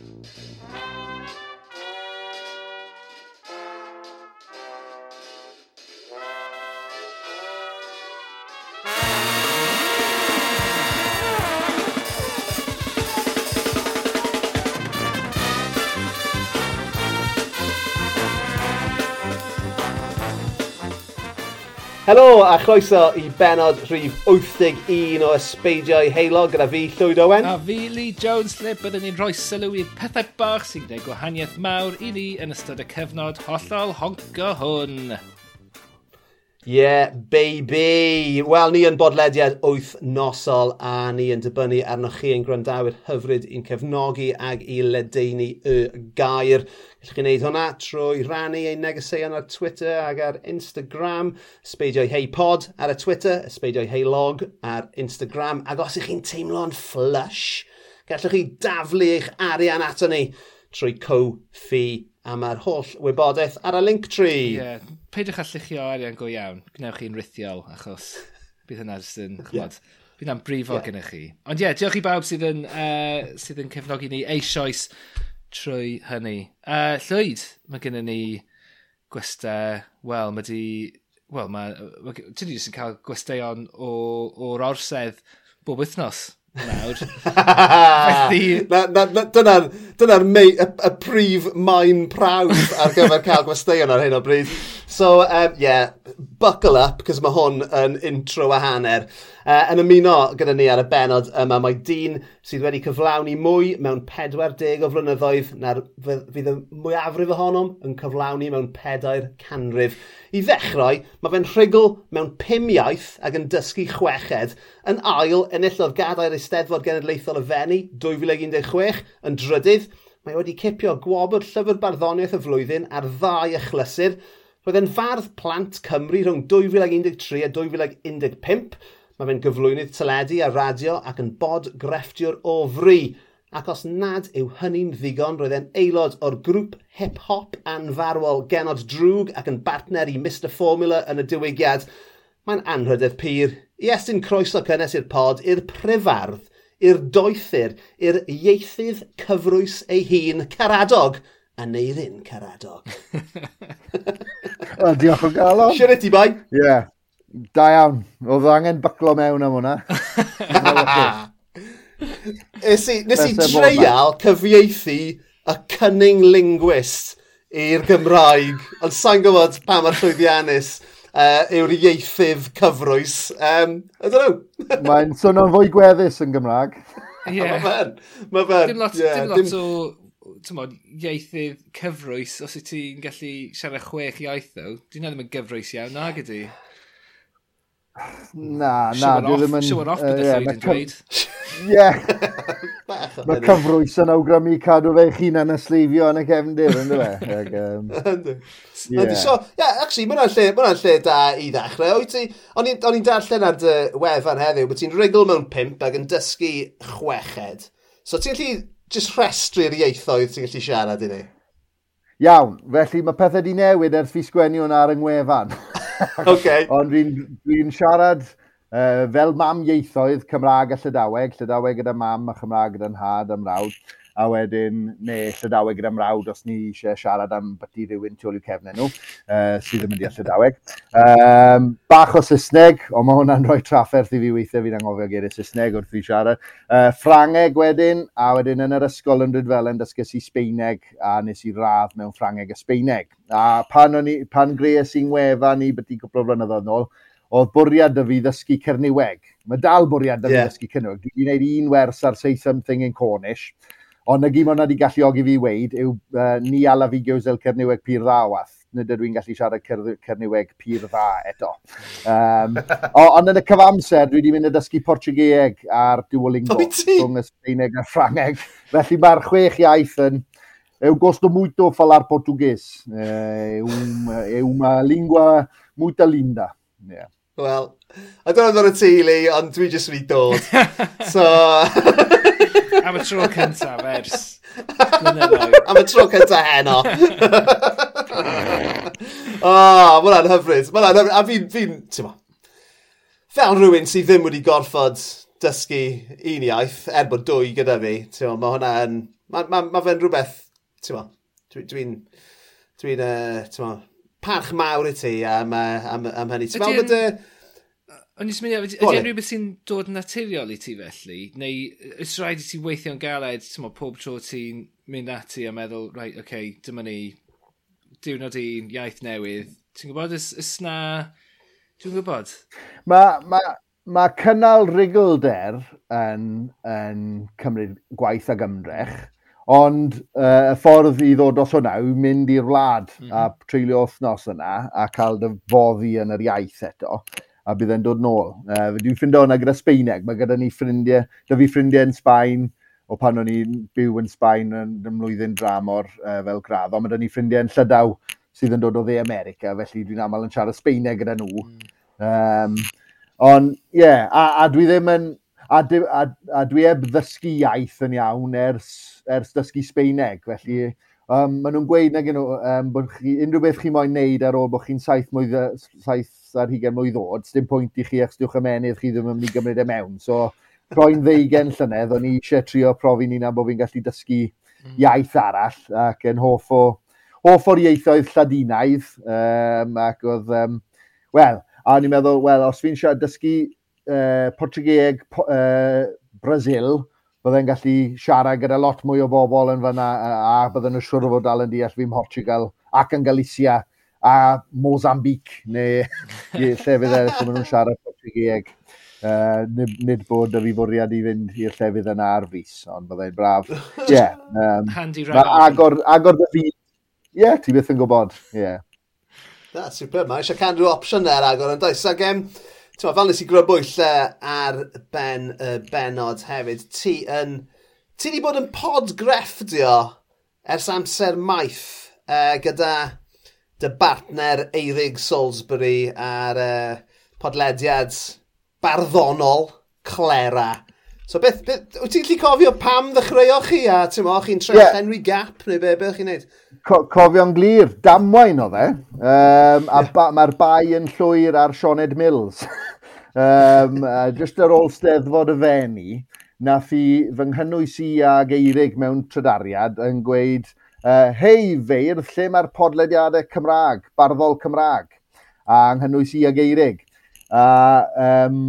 Música Helo a chroeso i benod rhif 81 o Ysbeidiau Heilo gyda fi Llywyd Owen. A fi Lee Jones lle byddwn ni'n rhoi sylw i'r pethau bach sy'n gwneud gwahaniaeth mawr i ni yn ystod y cyfnod hollol honco hwn. Yeah, baby! Wel, ni yn bodlediad wyth nosol a ni yn dibynnu arnoch chi yn gwrandawyr hyfryd i'n cefnogi ag i ledeini y gair. Gallwch chi wneud hwnna trwy rannu ein negeseuon ar Twitter ag ar Instagram, sbeidio'i hei pod ar y Twitter, sbeidio'i hei log ar Instagram. Ac os ych chi'n teimlo'n flush, gallwch chi daflu eich arian ato ni trwy co-fi a mae'r holl wybodaeth ar y link tree. Ie, yeah. peidiwch â lluchio arian go iawn. Gwnewch chi'n rithiol, achos bydd hynna jyst yn, chymod, yeah. bydd hynna'n brifo yeah. gennych chi. Ond ie, yeah, diolch i bawb sydd yn, uh, sydd yn cefnogi ni eisoes trwy hynny. Uh, Llwyd, mae gennym ni gwesta, wel, mae di... Wel, mae... Ti di jyst yn cael gwesteion o'r orsedd bob wythnos nawr. Dyna'r dyna y, y prif maen prawf ar gyfer cael gwesteion ar hyn o bryd. So, um, yeah, buckle up, cos mae hwn yn intro a hanner. Uh, yn ymuno gyda ni ar y benod yma, mae dyn sydd wedi cyflawni mwy mewn 40 o flynyddoedd na'r fydd y mwyafrif ohonom yn cyflawni mewn 4 canrif. I ddechrau, mae fe'n rhugl mewn 5 iaith ac yn dysgu chweched. Yn ail, enillodd gadair Eisteddfod Genedlaethol y Fenni 2016 yn drydydd. Mae wedi cipio gwobr llyfr barddoniaeth y flwyddyn ar ddau achlysur. Roedd e'n fardd plant Cymru rhwng 2013 a 2015 Mae fe'n gyflwynydd teledu a radio ac yn bod grefftiwr o fri, ac os nad yw hynny'n ddigon roedd e'n aelod o'r grŵp hip-hop anfarwol genod drwg ac yn bartner i Mr Formula yn y diwygiad. Mae'n anrhydedd pyr. I estyn croeso cynnes i'r pod, i'r prifardd, i'r doethyr, i'r ieithydd cyfrwys ei hun, Caradog, a neirin Caradog. Diolch o galon. Siarad i bai. Ie. Yeah. Da iawn. Oedd angen byclo mewn am hwnna. Nes i, nes i treial cyfieithu y cunning linguist i'r Gymraeg, ond sa'n gwybod pa mae'r llwyddiannus uh, yw'r ieithydd cyfrwys. Um, I don't know. Mae'n swnio'n fwy gweddus yn Gymraeg. Ie. Yeah. Mae'n. Mae'n. Dim lot, yeah, dim lot dim... o tymod, ieithydd cyfrwys os y ti'n gallu siarad chwech iaith ddo. Dwi'n ddim yn gyfrwys iawn, nag ydy. Na, na, dwi ddim yn... Siwr off gyda chi yn dweud. Ie. Mae cyfrwys yn awgrymu cadw fe chi'n yn anasleifio yn y cefndir, e? ynddo fe? So, ie, actually, mae'n lle, ma lle da i ddechrau. Oed ti, o'n i'n darllen ar dy wefan heddiw, bod ti'n rigl mewn pimp ac yn dysgu chweched. So, ti'n gallu just restru'r ieithoedd ti'n gallu siarad i ni? Iawn, felly mae pethau di newid ers fi sgwennu hwnna ar yng ngwefan. okay. Ond dwi'n dwi siarad Uh, fel mam ieithoedd Cymraeg a Llydaweg, Llydaweg gyda mam a Chymraeg gyda'n had am rawd, a wedyn, neu Llydaweg gyda mrawd os ni eisiau siarad am byti rhywun tu ôl i'w cefnau nhw, uh, sydd yn mynd i Llydaweg. Um, bach o Saesneg, ond mae hwnna'n rhoi trafferth i fi weithiau fi'n angofio geiriau Saesneg wrth i siarad. Uh, Ffrangeg wedyn, a wedyn yn yr ysgol yn Rydfelen dysgys i Sbeineg, a nes i radd mewn Ffrangeg a Sbeineg. A pan, o'n pan greus i'n wefan i byti gwbl o flynyddoedd nôl, oedd bwriad y fi ddysgu Cerniweg. Mae dal bwriad y fi yeah. ddysgu Cerniweg. Dwi'n gwneud un wers ar Say Something in Cornish, ond y gym o'na wedi galluogi fi weid yw uh, ni ala fi gewsel Cerniweg Pyr Ddawath. Nid ydw i'n gallu siarad cer Cerniweg Pyr Dda eto. Um, ond yn y cyfamser, dwi wedi mynd i ddysgu Portugeeg ar Duolingo rhwng y Sbeineg a Ffrangeg. Felly mae'r chwech iaith yn eu gosto muito falar português. É uma, é uma língua muito linda. Yeah. Wel, I don't know yn y teulu, ond dwi jyst wedi dod. so... Am y tro cyntaf ers. Am y tro cyntaf heno. o, oh, mae hwnna'n hyfryd. Mae hwnna'n hyfryd. A fi'n, fi'n, ti'n ma, fel rhywun sydd ddim wedi gorfod dysgu un iaith, er bod dwy gyda fi, ti'n ma, mae hwnna'n, mae ma, ma fe'n rhywbeth, ti'n ma, dwi'n, dwi'n, dwi'n, uh, ti'n ma, parch mawr i ti am, am, am hynny. Ti'n meddwl bod y... O'n i'n swnio, ydy e'n rhywbeth sy'n dod yn naturiol i ti felly? Neu ys rhaid i ti weithio'n galed, ti'n meddwl, pob tro ti'n mynd ati a meddwl, right, oce, okay, dyma ni, diwrnod un, iaith newydd. Ti'n gwybod, ys, ys na... Dwi'n gwybod. Mae ma, ma cynnal rigolder yn, yn cymryd gwaith ag ymdrech. Ond uh, y ffordd i ddod os hwnna yw mynd i'r wlad mm -hmm. a treulio wythnos yna a cael dy foddi yn yr iaith eto a bydd e'n dod nôl. Uh, Dwi'n ffindo hwnna gyda Sbeineg. Mae gyda ni ffrindiau, da fi ffrindiau yn Sbaen, o pan o'n i'n byw yn Sbaen yn ymlwyddyn dramor uh, fel gradd, ond mae gyda ni ffrindiau yn Llydaw sydd yn dod o dde America, felly dwi'n aml yn siarad Sbeineg gyda nhw. Mm. Um, ond, ie, yeah, a, a dwi ddim yn, a, di, a, a dwi eb ddysgu iaith yn iawn ers, ers dysgu Sbeineg. Felly, um, maen nhw'n gweud na nhw, um, bod chi, unrhyw beth chi moyn neud ar ôl bod chi'n saith, mwy, saith ar hugen mwy ddod, dim pwynt i chi achos diwch ymenydd chi ddim yn mynd i gymryd e mewn. So, croen ddeugen llynedd, o'n i eisiau trio profi ni na bod fi'n gallu dysgu hmm. iaith arall ac yn hoff o, hoff o'r ieithoedd lladinaidd um, ac oedd, um, wel, a o'n i'n meddwl, wel, os fi'n siarad dysgu uh, Portugeeg uh, Brazil, byddai'n gallu siarad gyda lot mwy o bobl yn fyna, a bydden nhw'n siŵr fod dal yn deall fi'n Portugal, ac yn Galicia, a Mozambic, neu llefydd eraill lle maen nhw'n siarad Portugeeg. Uh, nid, nid bod y fi fwriad i fynd i'r llefydd yna ar fus, ond byddai'n braf. Ie. Yeah, um, Handy rhan. Agor, agor dy fi. Ie, yeah, ti byth yn gwybod. Ie. Yeah. Na, super. Mae eisiau canrw opsiwn ar er agor yn does. Ac um, Tewa, fel nes i grybwyll ar ben y benod hefyd, ti yn... Ti wedi bod yn podgrefftio ers amser maith uh, gyda dy bartner Eirig Salisbury ar uh, podlediad barddonol Clera So beth, beth wyt ti'n gallu cofio pam ddechreuoch chi a ti'n mo, chi'n trefnu yeah. Henry gap neu be, beth chi'n neud? Co cofio'n glir, damwain o dde. Um, a ba, mae'r bai yn llwyr ar Sioned Mills. um, uh, just ar ôl steddfod y fenni, nath i fy nghynnwys i ag Eirig mewn trydariad yn gweud, uh, hei feirdd, lle mae'r podlediadau Cymraeg, barddol Cymraeg? A nghynnwys i ag Eirig. A um,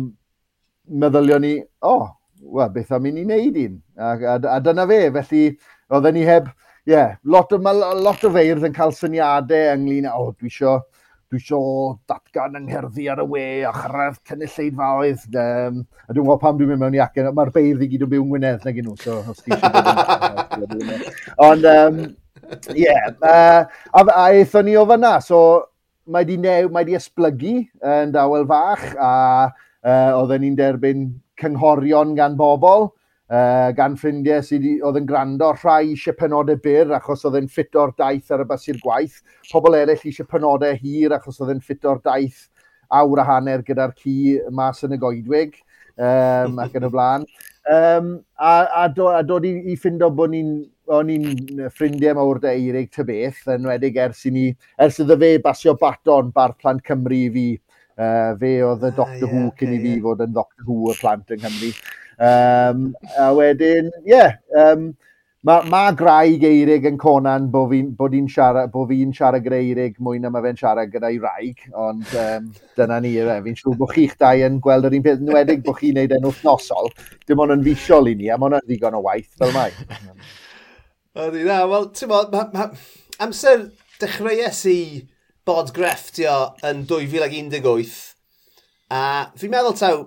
meddylion ni, o, oh, well, beth am i ni wneud un. A, a, a dyna fe, felly oedden ni heb, ie, yeah, lot, o, lot o feirdd yn cael syniadau ynglyn â, o, oh, dwi isio, dwi isio datgan yng Ngherddi ar y we a chyrraedd cynulleidfaoedd. Um, a dwi'n gwybod pam dwi'n mynd mewn i acen, mae'r beirdd i gyd yn byw yng Ngwynedd nag nhw, so os ti eisiau Ond, um, ie, yeah, uh, a, a eithon ni o fyna, so mae di, new, mae di esblygu yn dawel fach a uh, oedden ni'n derbyn cynghorion gan bobl, uh, gan ffrindiau sydd oedd yn gwrando rhai eisiau penodau byr achos oedd yn ffit o'r daith ar y bus gwaith. Pobl eraill eisiau penodau hir achos oedd yn ffit o'r daith awr a hanner gyda'r ci mas yn y goedwig um, ac yn y blaen. Um, a, a, do, a dod i, i ffindo bod ni'n o'n i'n ffrindiau mawr de Eirig Tybeth, yn wedig ers i ni, ers iddo fe basio baton bar Plant Cymru i fi Uh, fe oedd y Doctor uh, yeah, Who okay, cyn i fi yeah. fod yn Doctor Who y plant yng Nghymru. Um, a wedyn, ie, yeah, um, mae ma graig Eirig yn conan bod fi'n bo fi siarad, bo fi siarad gyda Eirig mwy na mae fe'n siarad gyda'i raig, ond um, dyna ni yw e. Fi'n siŵr bod chi'ch dau yn gweld yr un peth nwedig bod chi'n neud yn wythnosol. Dim ond yn fisiol i ni, a mae hwnna'n ddigon o waith fel mai. Ydy, na, wel, ti'n bod, amser dechreuais i bod grefftio yn 2018 a fi'n meddwl taw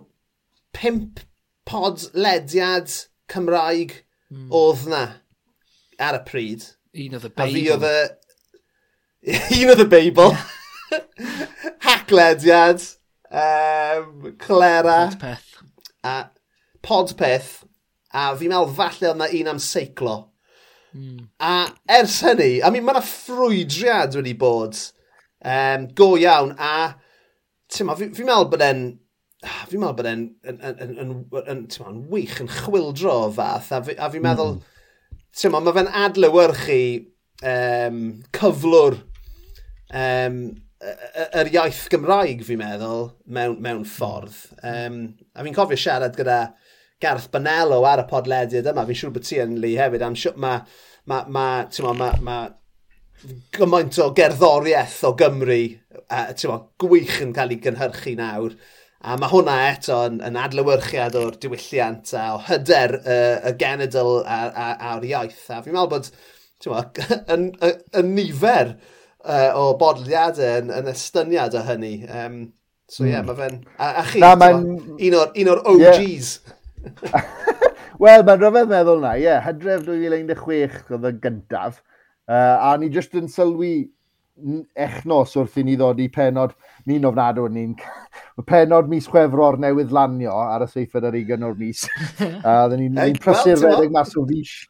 pimp pod lediad Cymraeg mm. oedd na ar y pryd. Un oedd y Beibl. A fi oedd y... Un oedd y Beibl. Haclediad. Um, Clera. Podpeth. A Podpeth. A fi'n meddwl falle oedd na un am seiclo. Mm. A ers hynny, a mi mae yna ffrwydriad wedi bod um, go iawn, a fi'n fi, fi meddwl bod e'n fi'n meddwl bod e'n yn, yn, yn, yn, yn wych, yn chwildro o fath, a, fi, a fi'n meddwl, mm. mae fe'n adlewyrchu um, cyflwr um, yr iaith Gymraeg, fi'n meddwl, mewn, mewn ffordd. Um, a fi'n cofio siarad gyda Gareth Bonello ar y podlediad yma, fi'n siŵr bod ti yn lu hefyd, am siŵr mae ma, ma, ma, ma, ma gymaint o gerddoriaeth o Gymru uh, mo, gwych yn cael ei gynhyrchu nawr. A mae hwnna eto yn, yn adlywyrchiad o'r diwylliant a o hyder uh, y genedl a'r iaith. A fi'n meddwl bod mo, yn, yn nifer uh, o bodliadau yn, yn estyniad o hynny. Um, so ie, yeah, mm. mae fe'n... A, a chi, Na, un o'r, un or OGs. Yeah. Wel, mae'n rhyfedd meddwl na, ie. Yeah. Hydref 2016 oedd y gyntaf. Uh, a ni jyst yn sylwi echnos wrth i ni ddod i penod ni'n ofnadw ni'n penod mis chwefror newydd lanio ar y seithfed ar ugen o'r mis. A dyn ni'n ni prysur redeg mas o fish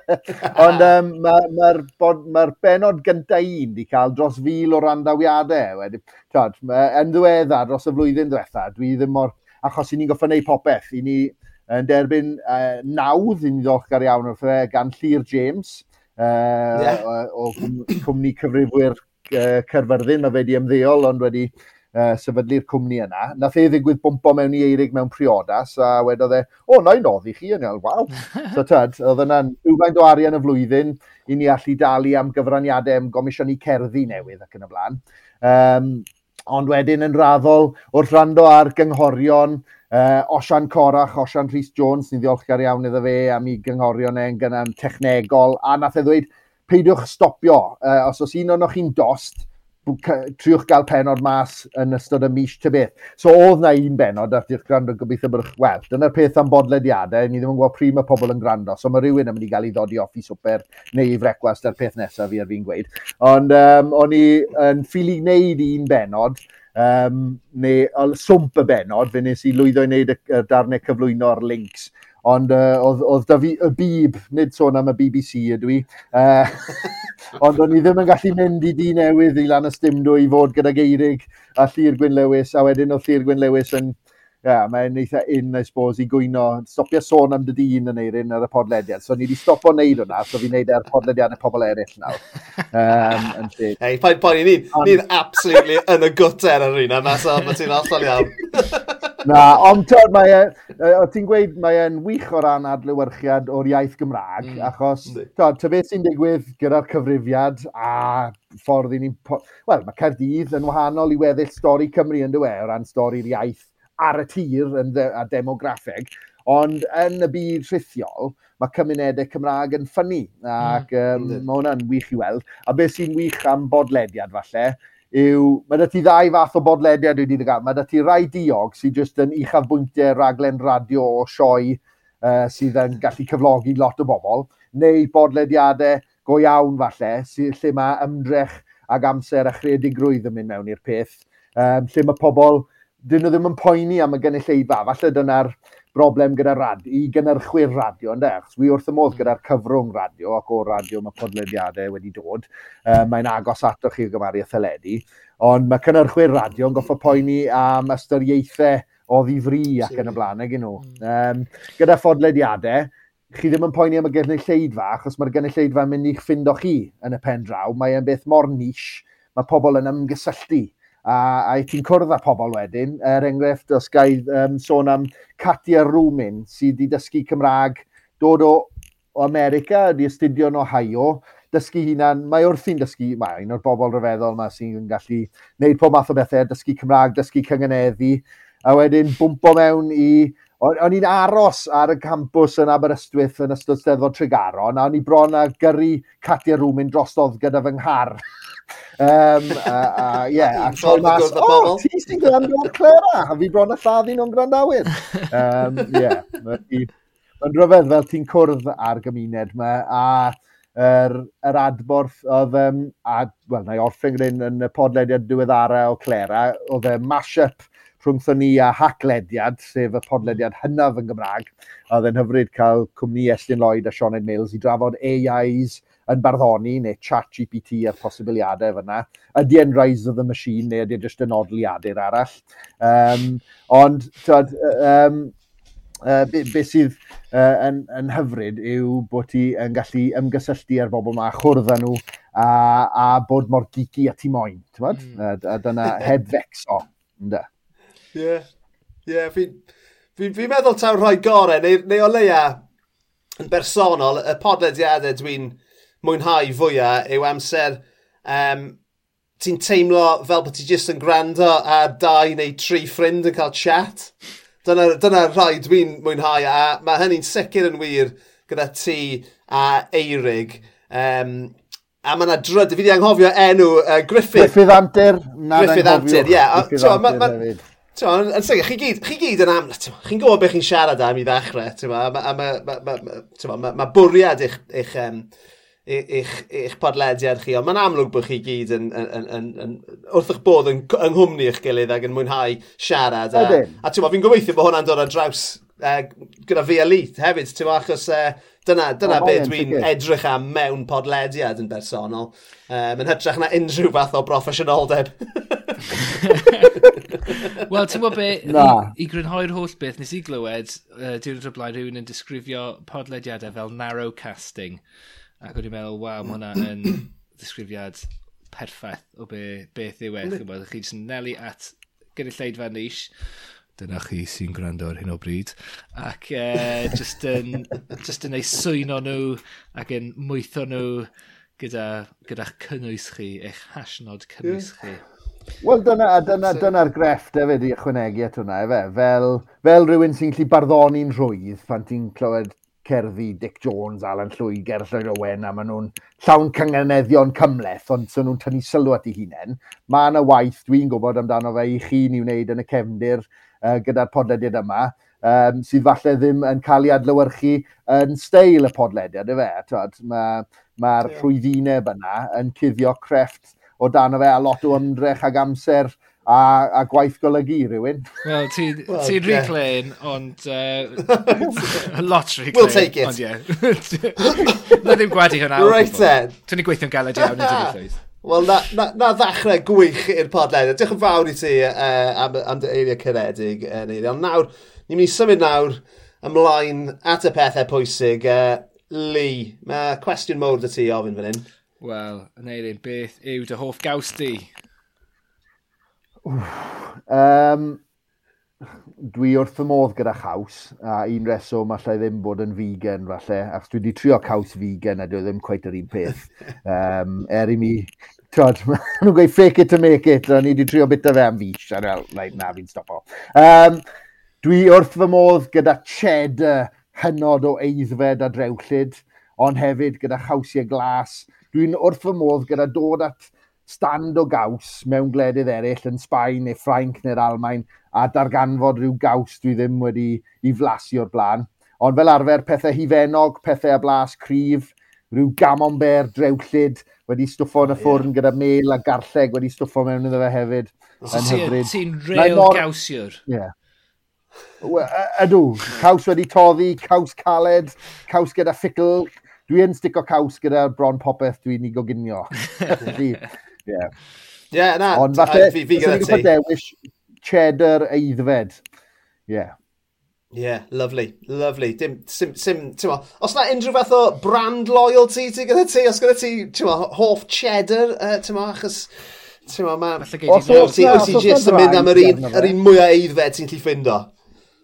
ond um, mae'r ma, ma, ma benod gyntaf un di cael dros fil o randawiadau wedyn, tiod, yn ddiweddar dros y flwyddyn diwetha dwi ddim mor achos i ni'n goffa wneud popeth i ni yn derbyn uh, nawdd i ni ddochgar iawn wrth e gan Llyr James uh, yeah. o, o cwmni cyfrifwyr uh, Cerfyrddin a fe wedi ymddeol ond wedi uh, sefydlu'r cwmni yna. Nath e ddigwydd bwmpo mewn i eirig mewn priodas a wedodd e, o, oh, na i noddi chi yn iawn, waw. so tyd, oedd yna'n rhywfaint o arian y flwyddyn i ni allu dalu am gyfraniadau am gomisiynu cerddi newydd ac yn y blaen. Um, ond wedyn yn raddol wrth rando ar gynghorion, Uh, Osian Corach, Osian Rhys Jones, ni'n ddiolchgar iawn iddo fe am i gynghorion e'n gynnan technegol. A nath e ddweud, peidiwch stopio. Uh, os oes un o'n chi'n dost, triwch gael penod mas yn ystod y mis ty beth. So oedd na un benod at i'ch gwrando gobeithio bod eich wel. Dyna'r peth am bodlediadau, ni ddim yn gweld pryd mae pobl yn gwrando. So mae rhywun yn mynd i gael ei ddodi off i swper neu i frecwast ar peth nesaf fi ar fi'n gweud. Ond um, o'n i yn ffili wneud un benod, um, neu swmp y benod, fe nes i lwyddo i wneud y, y darnau cyflwyno'r links. Ond uh, oedd, oedd da fi y bib, nid sôn am y BBC ydw i, uh, ond o'n i ddim yn gallu mynd i di newydd i lan y stymdw i fod gyda geirig a Llyr Gwyn Lewis, a wedyn oedd Llyr Gwyn Lewis yn yeah, mae'n eitha un, I suppose, i gwyno, stopio sôn am dy dyn yn eirin ar y podlediad. So, ni wedi stopo wneud hwnna, so fi'n neud e ar podlediad y pobl eraill nawr. Um, yn lle. Hei, pa, ni, ni'n ni absolutely yn y gwter ar un yna, so mae ti'n allan iawn. Na, ond tyd, mae, uh, ti'n gweud, mae e'n wych o ran adlywyrchiad o'r iaith Gymraeg, mm. achos, tyd, ty beth sy'n digwydd gyda'r cyfrifiad a ffordd i ni'n... Wel, mae Caerdydd yn wahanol i weddill stori Cymru yn dywe o ran stori'r iaith ar y tir yn de, a demograffeg, ond yn y byd rhithiol, mae cymunedau Cymraeg yn ffynnu, ac mm. um, mae hwnna'n wych i weld. A beth sy'n wych am bodlediad falle, yw, mae dy ti ddau fath o bodlediad wedi dy gael. Mae dy ti rai diog sydd jyst yn uchafbwyntiau raglen radio o sioe uh, sydd yn gallu cyflogi lot o bobl, neu bodlediadau go iawn falle, sydd, lle mae ymdrech ac amser a chredigrwydd yn mynd mewn i'r peth, um, lle mae pobl dyn nhw ddim yn poeni am y gynulleidfa. Falle dyna'r broblem gyda radio, i gynnyrchwyr radio, ynddo? Achos wi wrth y modd hmm. gyda'r cyfrwng radio, ac o radio mae podlediadau wedi dod. Uh, mae'n agos ato chi o gymaru a theledu. Ond mae cynnyrchwyr radio yn goffo poeni am ystyriaethau o ddifri ac yn y blaen, ag nhw. Um, gyda phodlediadau, chi ddim yn poeni am y gynulleidfa, achos mae'r gynulleidfa yn mynd i'ch ffindo chi yn y pen draw. Mae'n beth mor nish, mae pobl yn ymgysylltu a, a i ti'n cwrdd â pobl wedyn. Er enghraifft, os gael um, sôn am Katia Rwmin, sydd wedi dysgu Cymraeg, dod o, o America, wedi astudio'n Ohio, dysgu hunan, mae wrth i'n dysgu, mae un o'r bobl rhyfeddol yma sy'n gallu gwneud pob math o bethau, dysgu Cymraeg, dysgu cyngeneddi, a wedyn bwmpo mewn i O'n i'n aros ar y campws yn Aberystwyth yn ystod steddfod Tregaron, a o'n i bron a gyrru Catia Rwmin drosodd gyda fy nghar. Um, a, a, yeah, a tro mas, o, ti sy'n gwrando o'r Clara, a fi bron a lladdu nhw'n gwrandawyr. Um, yeah, mae'n rhyfedd fel ti'n cwrdd ar gymuned yma, a yr, yr adborth oedd, um, a, wel, na i orffen gyda'n yn y podlediad diweddara o Clara, oedd y mash-up rhwngthon ni a haclediad, sef y podlediad hynaf yn Gymraeg, oedd yn hyfryd cael cwmni Estyn Lloyd a Sioned Mills i drafod AIs yn barddoni neu chat GPT a'r posibiliadau fyna. Ydy e'n Rise of the Machine neu ydy e'n just yn odliadur arall. Um, ond, tyd, um, uh, beth be sydd uh, yn, yn hyfryd yw bod ti yn gallu ymgysylltu ar bobl yma, chwrdd â nhw, a, a bod mor geeky a ti moyn, ti'n bod? Mm. A, a dyna heb fexo, ynda. Ie, yeah. ie, yeah, fi'n fi, fi meddwl taw rhoi gorau, neu, neu o leia yn bersonol, y podlediadau dwi'n mwynhau fwyaf yw amser um, ti'n teimlo fel bod ti jyst yn gwrando a dau neu tri ffrind yn cael chat. Dyna, dyna rhai dwi'n mwynhau a mae hynny'n sicr yn wir gyda ti a Eirig. Um, a mae yna dryd, fi wedi anghofio enw uh, Griffith. Griffith Anter. Griffith Anter, ie. Yeah. Yn sicr, chi gyd, chi gyd yn am... Chi'n gwybod beth chi'n siarad am i ddechrau, ti'n ma, a mae ma, ma, ma, ma, ma, ma bwriad eich, eich um, eich, eich podlediad chi, ond mae'n amlwg bod chi gyd yn, yn, yn, yn, yn wrth eich bod yn, yng nghwmni eich gilydd ac yn mwynhau siarad. A, a ti'n fi'n gobeithio bod hwnna'n dod ar draws uh, gyda fi a Leith hefyd, ti'n achos uh, dyna, dyna oh, beth dwi'n edrych am mewn podlediad yn bersonol. E, um, yn hytrach na unrhyw fath o broffesiynoldeb. Wel, ti'n gwybod be, i, i grynhoi'r holl beth, nes i glywed, uh, diwrnod o blaen rhywun yn disgrifio podlediadau fel narrow casting. Ac o'n i'n meddwl, waw, mae hwnna yn ddisgrifiad perffaith o be, beth yw e. Chymod, chi jyst yn nelu at gynulleidfa nish. Dyna chi sy'n gwrando ar hyn o bryd. Ac e, uh, just yn, just yn ei swyno nhw ac yn mwytho nhw gyda, gyda cynnwys chi, eich hasnod cynnwys yeah. chi. Wel, dyna'r dyna, dyna, so, dyna grefft efo i ychwanegu at hwnna, efe. Fel, fel rhywun sy'n gallu barddoni'n rhwydd pan ti'n clywed cerddi Dick Jones, Alan Llwyger, Lloyd Owen, a maen nhw'n llawn cyngeneddion cymleth, ond so nhw'n tynnu sylw at ei hunain. Mae yna waith dwi'n gwybod amdano fe i chi ni wneud yn y cefndir uh, gyda'r podlediad yma, um, sydd falle ddim yn cael ei adlywyrchu yn steil y podlediad, y fe. Mae'r ma yeah. rhwyddineb yna yn cuddio crefft o dan o fe a lot o ymdrech ag amser a, a gwaith golygu rhywun. Wel, ti'n well, ti yeah. reclaim, ond... Uh, lot reclaim. We'll take it. Ond ie. Na ddim gwadu hwnna. Right then. Ti'n ni gweithio'n galed iawn yn dyfodlwydd. Wel, na, na, na ddechrau gwych i'r podled. Diolch yn fawr i ti uh, am, am dy eiriau cyredig, uh, e, Ond nawr, ni'n mynd i symud nawr ymlaen at y pethau pwysig. Uh, Lee, mae cwestiwn mowr dy ti ofyn fan hyn. Wel, yn eirin, beth yw dy hoff gaws di? Um, dwi wrth fy modd gyda chaws, a un reswm allai ddim bod yn vegan falle, achos dwi wedi trio caws vegan a dwi e ddim quite yr un peth. Um, er i mi, twod, maen nhw'n gweud fake it to make it, a ni wedi trio bita fe am fish, a fel, na, na fi'n stopo. Um, dwi wrth fy modd gyda cheddar hynod o eiddfed a drewllyd, ond hefyd gyda chawsiau glas. Dwi'n wrth fy modd gyda dod at stand o gaws mewn gledydd eraill yn Sbaen neu Ffrainc neu'r Almain a darganfod rhyw gaws dwi ddim wedi i flasu o'r blaen. Ond fel arfer pethau hifennog, pethau a blas cryf, rhyw gamomber, drewllyd wedi stwffo yn y ffwrn yeah. gyda mel a garlleg wedi stwffo mewn iddo fe hefyd. So ti'n ti real mor... gawsiwr? Ie. Yeah. Ydw, caws wedi toddi, caws caled, caws gyda ffickl. Dwi'n yn stico caws gyda bron popeth dwi'n ei goginio. Yeah. Yeah, na. Ond falle, fi, fi gyda ti. dewis cheddar eiddfed. Ie. Yeah. Yeah, lovely, lovely. Dim, sim, sim, ma, os na unrhyw fath o brand loyalty ti gyda ti, os gyda ti, ti'n hoff cheddar, uh, ti'n achos, ti'n ma, ma, os ti jyst yn mynd am yr un, yr un mwyaf eiddfed ti'n lli ffindo.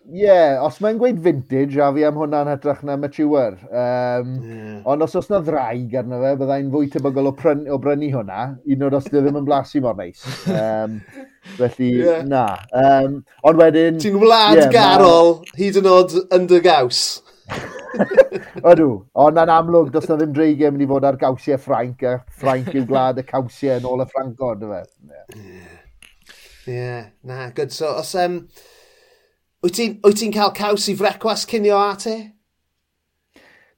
Ie, yeah, os mae'n gweud vintage, a fi am hwnna'n hytrach na mature. Um, yeah. Ond os oes na ddraig arno fe, byddai'n fwy tebygol o, pryn, o brynu hwnna, un o'r os ddim yn blasu mor neis. Um, felly, yeah. na. Um, ond wedyn... Ti'n wlad yeah, garol, ma... hyd yn oed yn dy gaws. Ydw, ond na'n amlwg, dos na ddim dreigiau mynd i fod ar gawsiau Ffrainc, a Ffrainc yw gwlad y cawsiau yn ôl y Ffranco, dy fe. Ie, yeah. yeah. na, good. So, os... Um, Wyt ti'n ti cael caws i frecwas cinio at e?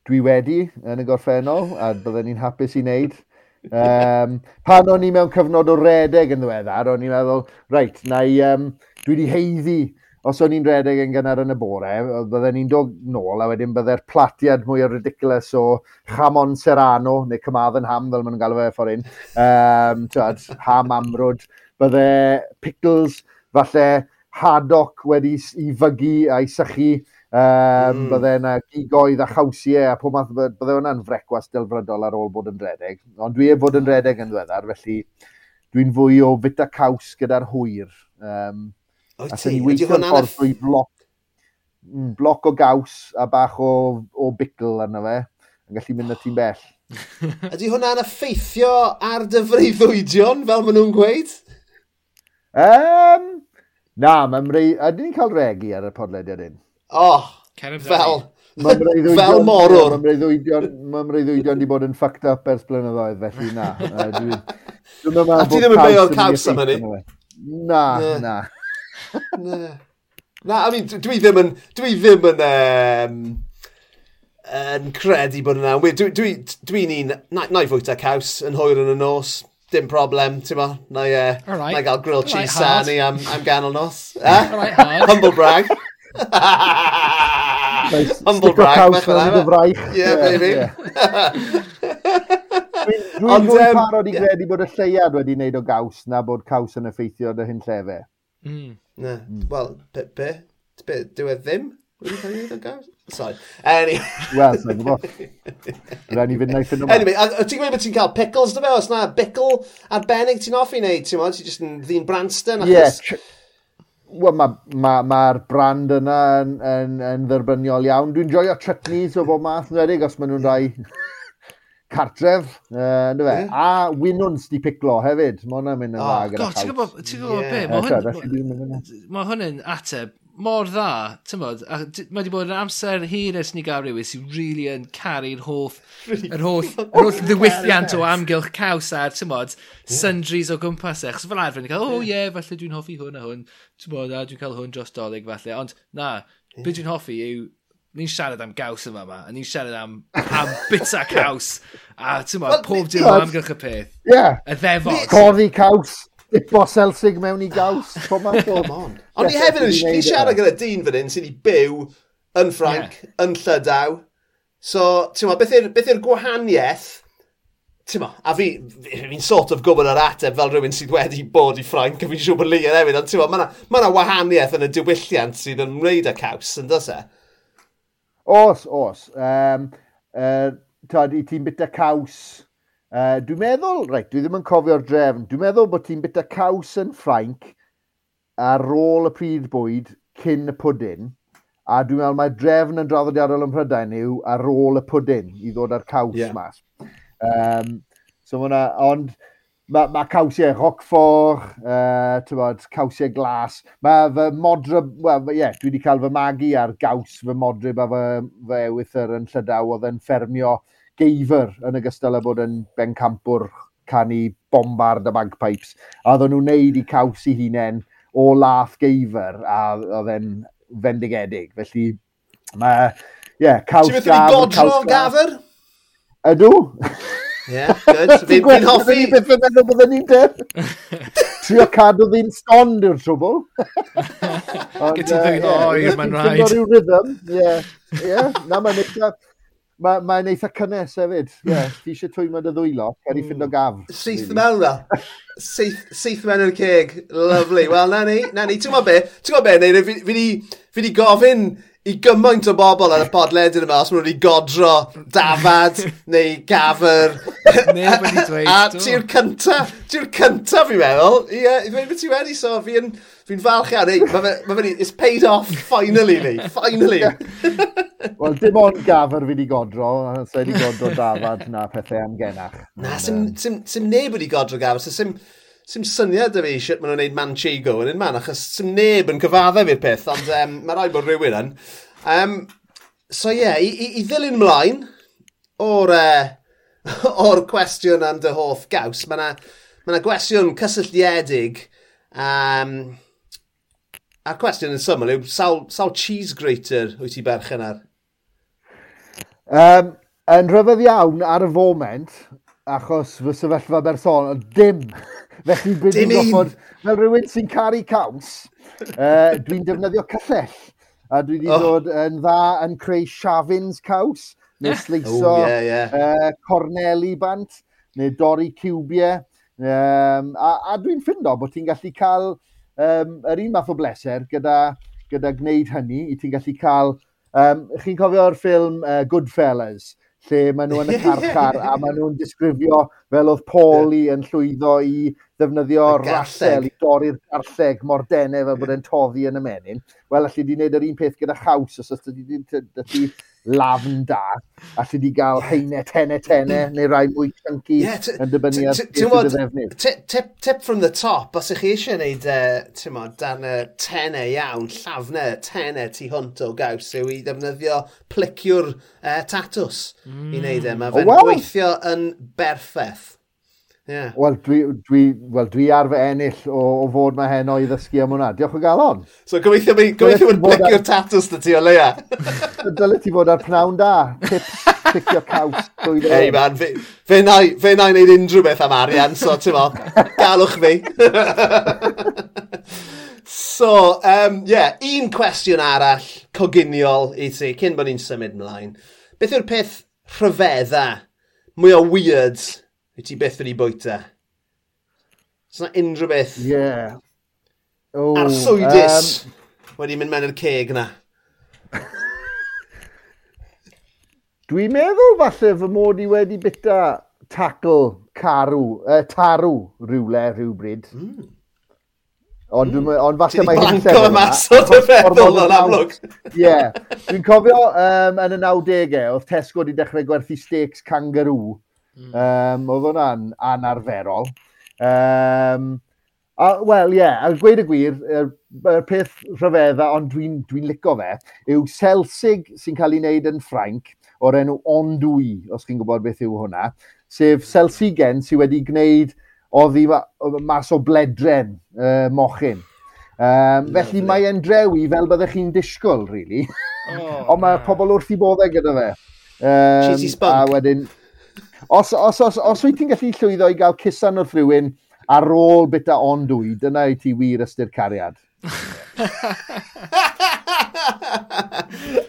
Dwi wedi yn y gorffennol, a byddwn ni'n hapus i wneud. Um, pan o'n i mewn cyfnod o redeg yn ddiweddar, o'n i'n meddwl, reit, na i, um, dwi wedi heiddi os o'n i'n redeg yn gynnar yn y bore, byddwn ni'n dod nôl a wedyn byddai'r platiad mwy o ridiculous o chamon Serrano, neu Cymaddon Ham, fel maen nhw'n galw fe ffordd un, um, twad, ham amrwd, byddai pickles, falle Haddock wedi i fygu a'i sychu. Um, mm. Bydde yna gigoedd a chawsiau a pob math, bydde hwnna'n frecwas delfrydol ar ôl bod yn redeg. Ond dwi e fod yn redeg yn ddiweddar, felly dwi'n fwy o fita caws gyda'r hwyr. Um, o ti, ydy hwnna'n... Ffordd bloc, mm, bloc o gaws a bach o, o bicl arno fe, yn gallu mynd y tîm bell. ydy hwnna'n effeithio ar dyfreuddwydion, fel maen nhw'n gweud? Um, Na, mae'n rei... Ydy ni'n cael regi ar y podlediad un? Oh, fel... fel morwr. Mae'n reiddwydion wedi bod yn fucked up ers blynyddoedd, felly na. A ti ddim yn beio'r caws am hynny? Na, na. Na, I mean, dwi ddim yn, dwi ddim yn, um, yn credu bod yna. Dwi'n dwi, dwi un, Na, na i fwyta caws yn hwyr yn y nos dim problem, ti'n ma, na i, uh, e, right. na i gael grilled cheese right, sani am, am ganol nos. Eh? Right, Humble brag. nice. Humble brag, mech fel fraich. Yeah, baby. Dwi'n fwy parod i gredu bod y lleiad wedi wneud o gaws na bod caws yn effeithio dy hyn llefe. Mm. Na, mm. wel, be, be, be, dwi e ddim wedi cael ei wneud o gaws? Sorry. Anyway. Wel, sa'n gwybod. Rhaid ni fynd naeth yn yma. Anyway, ti'n gwybod bod ti'n cael pickles dy fe? Os na bickle arbennig ti'n offi neu, ti'n modd, ti'n just yn ddyn Branston? Ie. Yeah. Wel, mae'r ma, ma brand yna yn, yn, yn dderbyniol iawn. Dwi'n joio chutneys o bob math, nwedig, os maen nhw'n rhai cartref, uh, fe? Yeah. A winwns di piclo hefyd. Mae hwnna'n mynd yn oh, dda gyda chawt. Ti'n gwybod, ti'n gwybod be? Mae hwnnw, hwnnw'n ateb mor dda, ti'n bod, a mae wedi bod yn amser hir ers ni gael rhywun sy'n really yn caru'r holl, yr holl, yr holl ddiwylliant o amgylch caws a'r, ti'n bod, sundries o gwmpas e. Chos fel arfer ni'n cael, o ie, falle dwi'n hoffi hwn a hwn, ti'n bod, a dwi'n cael hwn dros dolyg falle. Ond na, beth dwi'n hoffi yw, ni'n siarad am gaws yma yma, a ni'n siarad am, am bita caws, a tymod, well, pob dim o amgylch y peth. Ie. Y ddefod. Coddi caws. Dipo selsig mewn i gaws, pob ma'n ffilm ond. Ond i hefyd yn siarad gyda dyn fan hyn sydd wedi byw yn Ffranc, yeah. yn Llydaw. So, ti'n beth yw'r beth yw'r gwahaniaeth Ti'n Tyma, a fi, fi'n sort of gwybod yr ateb fel rhywun sydd wedi bod i Ffranc, a fi'n siŵr bod Lian hefyd, ond tyma, mae yna ma wahaniaeth yn y diwylliant sydd yn wneud y caws, yn dos e? Os, os. Um, uh, Tyd, i ti'n bita caws Uh, dwi'n meddwl, reit, dwi ddim yn cofio'r drefn, dwi'n meddwl bod ti'n bita caws yn Ffrainc ar ôl y pryd bwyd cyn y pwdyn, a dwi'n meddwl mae drefn yn draddodiadol yn Prydain yw ar ôl y pwdyn i ddod â'r caws yeah. mas. Um, so hwnna, ond mae ma cawsiau rocffor, uh, bod, cawsiau glas. Mae fy modryb, wel, ie, yeah, dwi wedi cael fy magu ar gaws fy modryb a fy, fy ewythyr yn Llydaw oedd yn ffermio geifr yn ogystal â bod yn bencampwr canu bombard a bagpipes. A oedden nhw'n neud i caws i hunain o lath geifr a oedd e'n fendigedig. Felly mae, ie, yeah, caws gafr. Ti'n meddwl godro gafr? Ydw. Ie, yeah, good. Fi'n hoffi. Fi'n beth yn meddwl byddwn ni'n deb. Trio cadw ddyn stond yw'r trwbl. Gyti ddwy oer, mae'n rhaid. Ti'n rhythm, ie. Ie, na mae'n eitha. Mae'n ma eitha cynnes hefyd. Ie, yeah, ti eisiau twymo dy ddwylo, cer i ffind o hmm. gaf. Seith mewn na. Seith mewn i'r ceg. Lovely. Wel, na ni, na ni. Ti'n gwybod be? Ti'n gwybod be, Neu, Fi, fi, fi di gofyn i gymaint o bobl ar y podledion yma os maen nhw wedi godro dafad neu gafr. Neb wedi dweud. A ti'r cynta, ti'r cynta fi'n meddwl, i, i ddweud beth ti wedi, so fi'n... Fi'n falch iawn, ei, mae fe, ma fe it's paid off, finally ni, finally. Wel, dim ond gafr fi wedi godro, a so e wedi godro dafad na pethau am genach. Na, sim, sim, sim neb wedi godro gafr, so sim, sim syniad y fi sut maen nhw'n gwneud Manchego yn un man, achos sim neb yn cyfadda fi'r peth, ond um, mae rhaid bod rhywun yn. Um, so ie, yeah, i, i, i ddilyn mlaen o'r, uh, or cwestiwn am dy hoff gaws, mae yna ma gwestiwn cysylltiedig um, A'r cwestiwn yn syml yw, sawl, sawl cheese grater wyt ti berchen ar? Um, yn rhyfedd iawn ar y foment, achos fy sefyllfa bersonol, dim. Felly dwi'n dim goffod, fel rhywun sy'n caru caws, uh, dwi'n defnyddio cyllell. A dwi wedi oh. dod yn dda yn creu siafins caws, neu sleiso oh, yeah, yeah. Uh, corneli bant, neu dorri ciwbiau. Um, a, a dwi'n ffindo bod ti'n gallu cael um, yr un math o bleser gyda, gyda gwneud hynny i ti'n gallu cael... Um, Chi'n cofio'r ffilm uh, Goodfellas, lle maen nhw yn y carchar a maen nhw'n disgrifio fel oedd Pauli yn llwyddo i ddefnyddio rasel i dorri'r garlleg mor denau fel bod e'n toddi yn y menyn. Wel, allai di wneud yr un peth gyda chaws os ydych chi lafn da, a ti di gael heine, tene, tene, neu rai mwy chunky yeah, yn dibynnu ar beth y ddefnydd. Tip, tip from the top, os ych chi eisiau gwneud, uh, e, ti'n mo, dan y tene iawn, llafnau, tene tu hwnt o gaws, yw i ddefnyddio plicio'r uh, e, tatws mm. i wneud e. Mae fe'n oh, well. gweithio yn berffaith. Yeah. Wel, dwi, dwi, well, dwi ar fy ennill o, o fod mae heno i ddysgu am hwnna. Diolch o galon. So gobeithio mi, gobeithio mi'n blicio'r tatws dy ti o leia. Dyle ti fod ar pnawn da. Tips, picio caws. Hey man, fe, fe na i wneud unrhyw beth am arian, so ti'n mo, galwch fi. so, um, yeah, un cwestiwn arall coginiol i ti, cyn bod ni'n symud ymlaen. Beth yw'r peth rhyfedda, mwy o weird Wyt ti beth wedi bwyta? Os yna unrhyw beth? Ie. Yeah. Oh, Arswydus um... wedi mynd mewn i'r ceg na. Dwi'n meddwl falle fy mod i wedi bita tackle carw, uh, tarw rhywle rhywbryd. Mm. Ond, mm. ond falle mae hyn sefyll yma. Ti di feddwl o'n amlwg. Ie. Dwi'n cofio um, yn y 90au, oedd Tesco wedi dechrau gwerthu steaks kangaroo Mm. Um, oedd hwnna'n anarferol. Um, Wel, ie, yeah, a gweud y gwir, y er, peth rhyfedda, ond dwi'n dwi, dwi licio fe, yw selsig sy'n cael ei wneud yn Ffrainc o'r enw Ondwy, os chi'n gwybod beth yw hwnna, sef selsigen sydd wedi gwneud oddi mas o bledren uh, mochyn. Um, felly mae e'n drewi fel byddech chi'n disgwyl, really. Oh, Ond mae pobl wrth i boddau gyda fe. Um, Cheesy spunk. A wedyn, os, os, os, os wyt ti'n gallu llwyddo i gael cusan wrth rhywun ar ôl bita ond dwyd, dyna i ti wir ystyr cariad.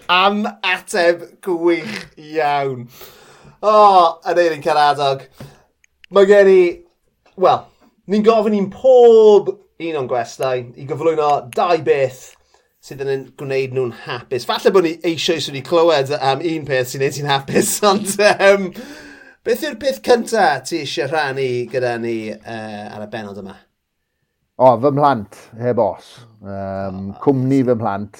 Am ateb gwych iawn. O, oh, yn eirin caradog. Mae gen i... Wel, ni'n gofyn i'n pob un o'n gwestai i gyflwyno dau beth sydd yn gwneud nhw'n hapus. Falle bod ni eisoes wedi clywed am un peth sy'n gwneud ti'n hapus, ond... Um, Beth yw'r peth cyntaf ti eisiau rhannu gyda ni uh, ar y benod yma? O, fy mhlant, heb os. Um, oh. Cwmni fy mhlant.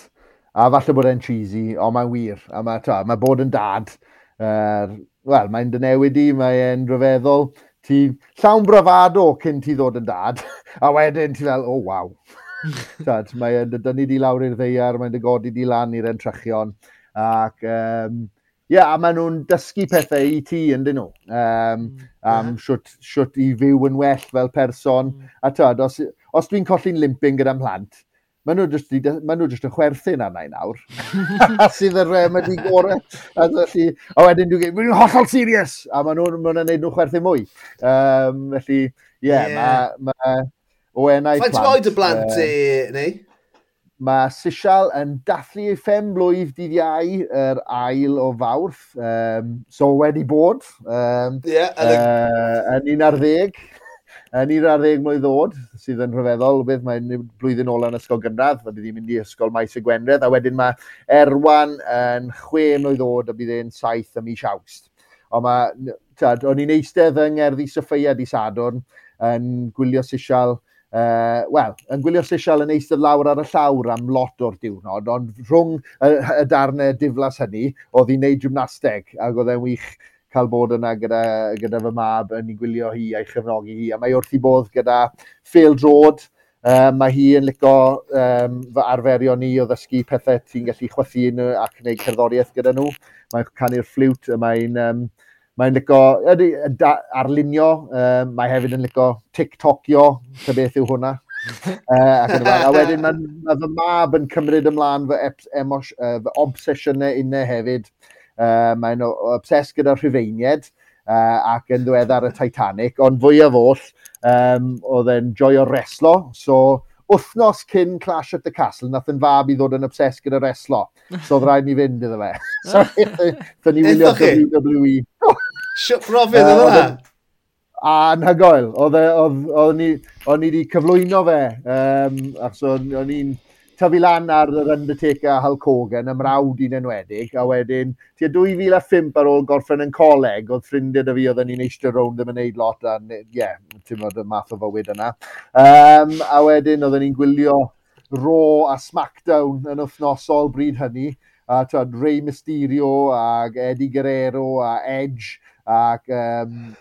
A falle bod e'n cheesy, ond mae'n wir. A mae, ta, mae bod yn dad, uh, wel, mae'n dynewid i, mae'n rhyfeddol. Ti llawn brafado cyn ti ddod yn dad, a wedyn ti fel, oh, waw. Tad, mae'n dynnu di lawr i'r ddeiar, mae'n dygodi di lan i'r entrychion. Ac um, yeah, a maen nhw'n dysgu pethau i ti yn dyn nhw. Um, am um, siwt, siwt i fyw yn well fel person. Mm. A tyd, os, os dwi'n colli'n limping gyda'n plant, maen nhw jyst maen nhw just yn chwerthu'n arna i nawr. a sydd y ydi gore. A, felly, a wedyn dwi'n gweud, gwneud, hollol serious! A maen nhw'n ma nhw neud nhw chwerthu mwy. Um, felly, ie, yeah, yeah. mae... Ma, ma Owenau plant... Faint oed y blant uh, e, neu? Mae Sisial yn dathlu ei ffem blwydd dydd iau, yr er ail o fawrth. Um, so wedi bod. Um, yeah, uh, yn un ar ddeg. Yn un ar ddeg mlynedd ddod, sydd yn rhyfeddol, beth mae'n blwyddyn ôl yn ysgol gynradd, a bydd hi'n mynd i ysgol maes y Gwenredd, a wedyn mae Erwan yn chwe mlynedd ddod, a bydd e'n saith ym mis awst. Ond mae, o'n i'n eistedd yng Ngerddi Soffeia di Sadwrn, yn gwylio sisial uh, wel, yn gwylio lleisial yn eistedd lawr ar y llawr am lot o'r diwrnod, ond rhwng y, y darnau diflas hynny, oedd hi'n neud gymnasteg, ac oedd e'n wych cael bod yna gyda, gyda fy mab yn ei gwylio hi a'i chyfnogi hi, a mae wrth i bodd gyda Phil drod, um, mae hi yn licio um, fy arferio ni o ddysgu pethau ti'n gallu chwythu ac wneud cerddoriaeth gyda nhw. Mae'n canu'r ffliwt mae'n um, Mae'n lico arlunio, um, mae hefyd yn lico TikTokio, ta beth yw hwnna. uh, ac yn a wedyn mae ma fy mab yn cymryd ymlaen fy, emos, uh, fy obsesiynau unau hefyd. Uh, mae'n obses gyda rhufeinied uh, ac yn ddiweddar y Titanic, ond fwy o foll, um, oedd e'n joio reslo, so wythnos cyn Clash at the Castle, nath yn fab i ddod yn obses gyda reslo. So oedd rhaid ni fynd iddo fe. so, ni wylio WWE. Siwp rofydd oedd yna? A anhygoel. E- o'n i wedi cyflwyno fe, um, achos o'n i'n tyfu lan ar yr Undertaker Hulk Hogan, ymrawd un enwedig, a wedyn, tua 2005 ar ôl gorffen yn coleg, oedd ffrindiau dy fi oedd yn eistedd rownd ddim yn neud lot, a ie, yeah, ti'n modd y math o fywyd yna. Um, a wedyn, oedden ni'n gwylio Raw a Smackdown yn wythnosol bryd hynny, a twad, Rey Mysterio, a Eddie Guerrero, a Edge, ac um,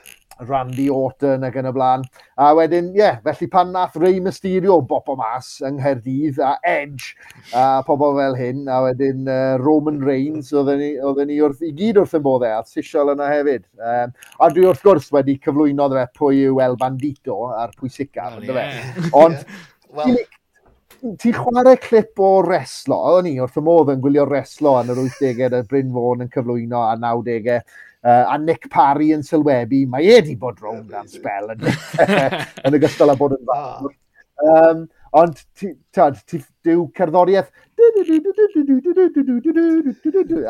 Randy Orton ac yn y blaen. A wedyn, ie, yeah, felly pan nath Rey Mysterio bopo mas yng Nghaerdydd a Edge a pobl fel hyn, a wedyn uh, Roman Reigns, oedden ni, oedden ni wrth, i gyd wrth yn bod e, a sisiol yna hefyd. Um, a dwi wrth gwrs wedi cyflwyno dde pwy yw El Bandito a'r pwysica, oh, yeah. Ond, well, ti'n chwarae clip o reslo, o'n i wrth y modd yn gwylio reslo yn yr 80au, y Bryn Fôn yn cyflwyno a 90au, Uh, a Nick Parry yn sylwebu, mae e wedi bod rownd gan spel yn, yn ogystal â bod yn fawr. Um, ond, tad, dyw cerddoriaeth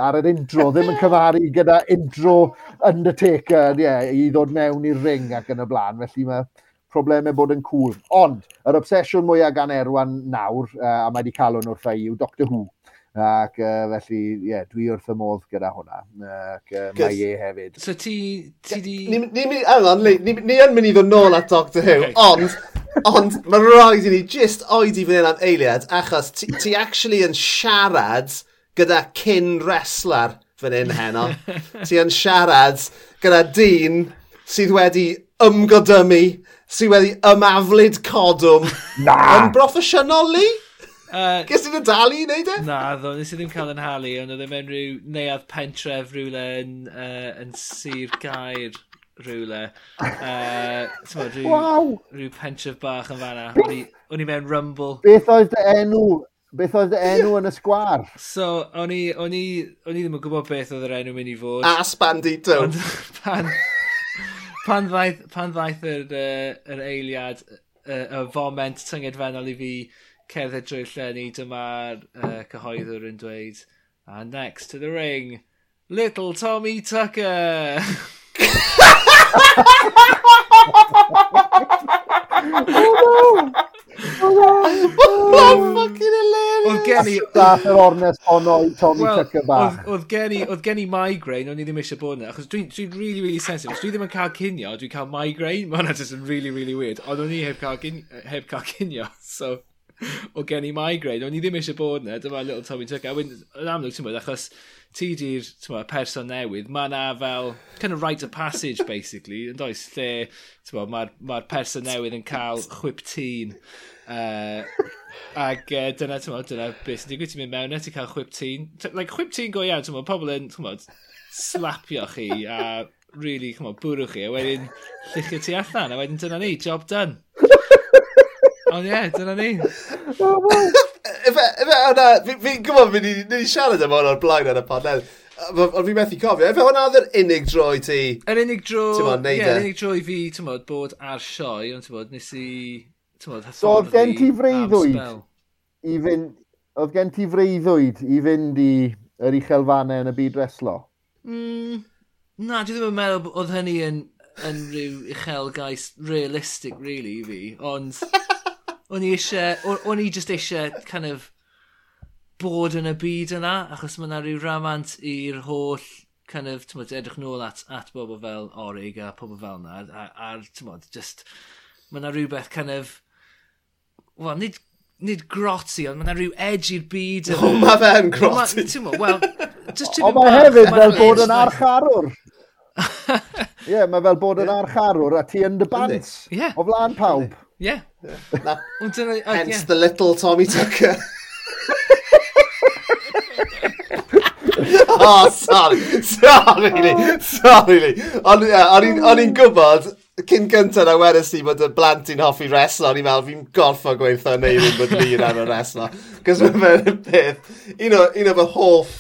ar yr intro ddim yn cyfaru gyda intro Undertaker yeah, i ddod mewn i'r ring ac yn y blaen. Felly mae problemau bod yn cool. Ond, yr obsesiwn mwyaf gan Erwan nawr, uh, a mae wedi cael hwn wrtha i, yw Doctor Who. Ac uh, felly, ie, yeah, dwi wrth y modd gyda hwnna. Ac uh, mae e hefyd. So ti... ti di... Ni, ni, ni, ni, ni, ni yn mynd i ddod nôl at Doctor Who, okay. ond, ond mae rhaid i ni just oedi fan hyn am eiliad, achos ti, ti actually yn siarad gyda cyn wrestler fan hyn heno. ti yn siarad gyda dyn sydd wedi ymgodymu, sydd wedi ymaflid codwm. Na! Yn broffesiynol li? Uh, Ges i'n dalu i wneud e? Na, ddo, nes i ddim cael yn halu, ond oedd e mewn rhyw neuad pentref rhywle yn, uh, yn Sir Gair rhywle. Uh, rhyw, wow! Rhyw pentref bach yn fanna. O'n i mewn rumble. Beth oedd dy enw? Beth oedd dy enw yn y sgwar? So, o'n i, o'n i, o'n i ddim yn gwybod beth oedd yr enw mynd i fod. As bandito. Ond pan, pan ddaeth, pan ddaeth yr, uh, yr eiliad, y uh, foment tyngedfennol i fi, cerdded drwy'r llenni, dyma'r uh, cyhoeddwr yn dweud, and next to the ring, Little Tommy Tucker! oh no! Oh, fucking hilarious! Oedd gen i... Dath yr ornes honno i Tommy well, Tucker bach. Oedd gen i, oedd gen i migraine, o'n i ddim eisiau bod yna, e, achos dwi'n dwi really, really sensitive. Os dwi ddim yn cael cinio, dwi'n cael migraine, mae hwnna just yn really, really weird. Ond o'n i heb cael, heb cael cinio, so o gen i migraine. O'n i ddim eisiau bod yna, dyma little Tommy Tucker. Yn amlwg, ti'n bod, achos ti di'r person newydd, mae yna fel, kind of right of passage, basically, yn does, lle mae'r ma, r, ma person newydd yn cael chwip tîn. Uh, ac uh, dyna, ti'n bod, dyna beth sy'n digwydd, ti'n mynd mewn, e, ti'n cael chwip tîn. Like, chwip tîn go iawn, ti'n bod, pobl yn, ti'n bod, slapio chi a really, come on, bwrw chi, a wedyn lluchio ti allan, a wedyn dyna ni, job done. Ond ie, dyna ni. Efe, hwnna, fi'n gwybod fi'n ni siarad am hwnna'r blaen ar y podledd. Ond fi'n methu cofio, efe hwnna oedd yr unig dro i ti... Yr unig dro, ie, yr e? unig dro i fi, ti'n bod, bod ar sioe, ond ti'n bod, nes i... Ti'n bod, Oedd gen ti freuddwyd i fynd... Oedd gen ti freuddwyd i fynd i yr uchelfannau yn y byd reslo? Mm, na, dwi ddim yn meddwl oedd hynny yn, yn rhyw uchelgais realistic, really, i fi. Ond... O'n i eisiau, o'n i just eisiau kind of bod yn y byd yna, achos mae yna rhyw ramant i'r holl kind of, tymod, edrych nôl at, at bobl fel Orig a pobl fel yna, a, a tymod, just, mae yna rhywbeth kind of, wel, nid, nid grotty, ond mae yna rhyw edge i'r byd. O, mae fe'n yn grotty. Wel, just to... O, mae hefyd fel bod yn archarwr. Ie, yeah, mae fel bod yn archarwr a ti yn dy bant. Yeah. O flaen pawb. Yeah. yeah. Ond. Hence yeah. the little Tommy Tucker. oh, sorry. Sorry, Lee. Sorry, Lee. Ond yeah, o'n i'n gwybod, cyn gyntaf na wedys i bod y blant i'n hoffi reslo, o'n i'n meddwl fi'n gorffo gweithio neu ddim bod ni yn ar y reslo. Cos mae fe'n peth, un o, un o fy hoff,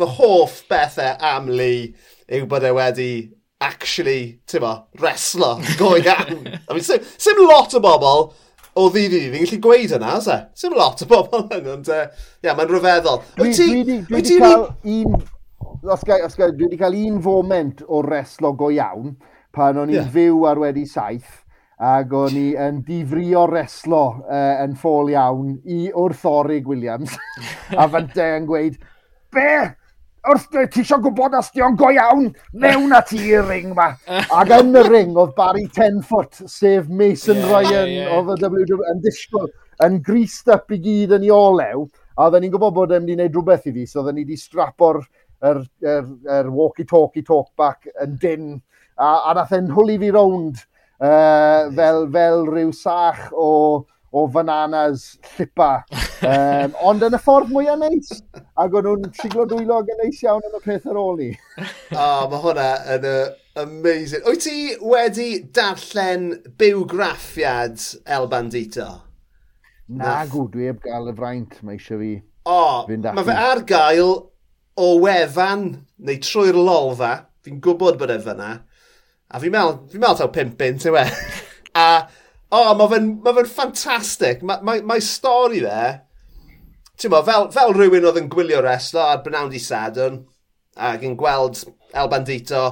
fy hoff bethau am Lee yw bod e wedi actually, ti'n ma, wrestler go iawn. I mean, sim, sim lot o bobl o ddi fi fi'n gallu gweud yna, se? Sim lot o bobl yn, ond, uh, ie, mae'n rhyfeddol. Dwi wedi cael un... Os gael, os gael, dwi wedi cael un foment o reslo go iawn pan o'n i'n yeah. fyw ar wedi saith ac o'n i yn difrio reslo uh, yn ffôl iawn i wrth Orig Williams a fante yn gweud, be? wrth ti eisiau gwybod os di o'n go iawn, mewn at i'r ring ma. Ac yn y ring oedd Barry Tenfoot, sef Mason yeah, Ryan yeah. oedd y WWE yn disgwyl, yn greased up i gyd yn ei olew, a oedden ni'n gwybod bod e'n mynd i wneud rhywbeth i fi, so oedden ni wedi strapo'r er, er, er walkie-talkie talkback yn dyn, a, a nath e'n hwli fi rownd uh, fel, fel rhyw sach o o fananas llipa. Um, ond yn y ffordd mwyaf neis. Ac o'n nhw'n siglo dwylo yn neis iawn yn y peth ar ôl i. O, oh, mae hwnna yn uh, Amazing. Wyt ti wedi darllen bywgraffiad El Bandito? Na, na dwi heb gael y fraint, mae eisiau fi. O, mae fe ar gael o wefan neu trwy'r lolfa. Fi'n gwybod bod e fyna. A fi'n meddwl, fi'n meddwl taw pimp bint, yw e? a O, oh, mae fe'n ma fe ffantastig. Mae ma, ma stori fe, ti'n mo, fel, fel rhywun oedd yn gwylio reslo ar Brynawn di Sadwn, ac yn gweld El Bandito,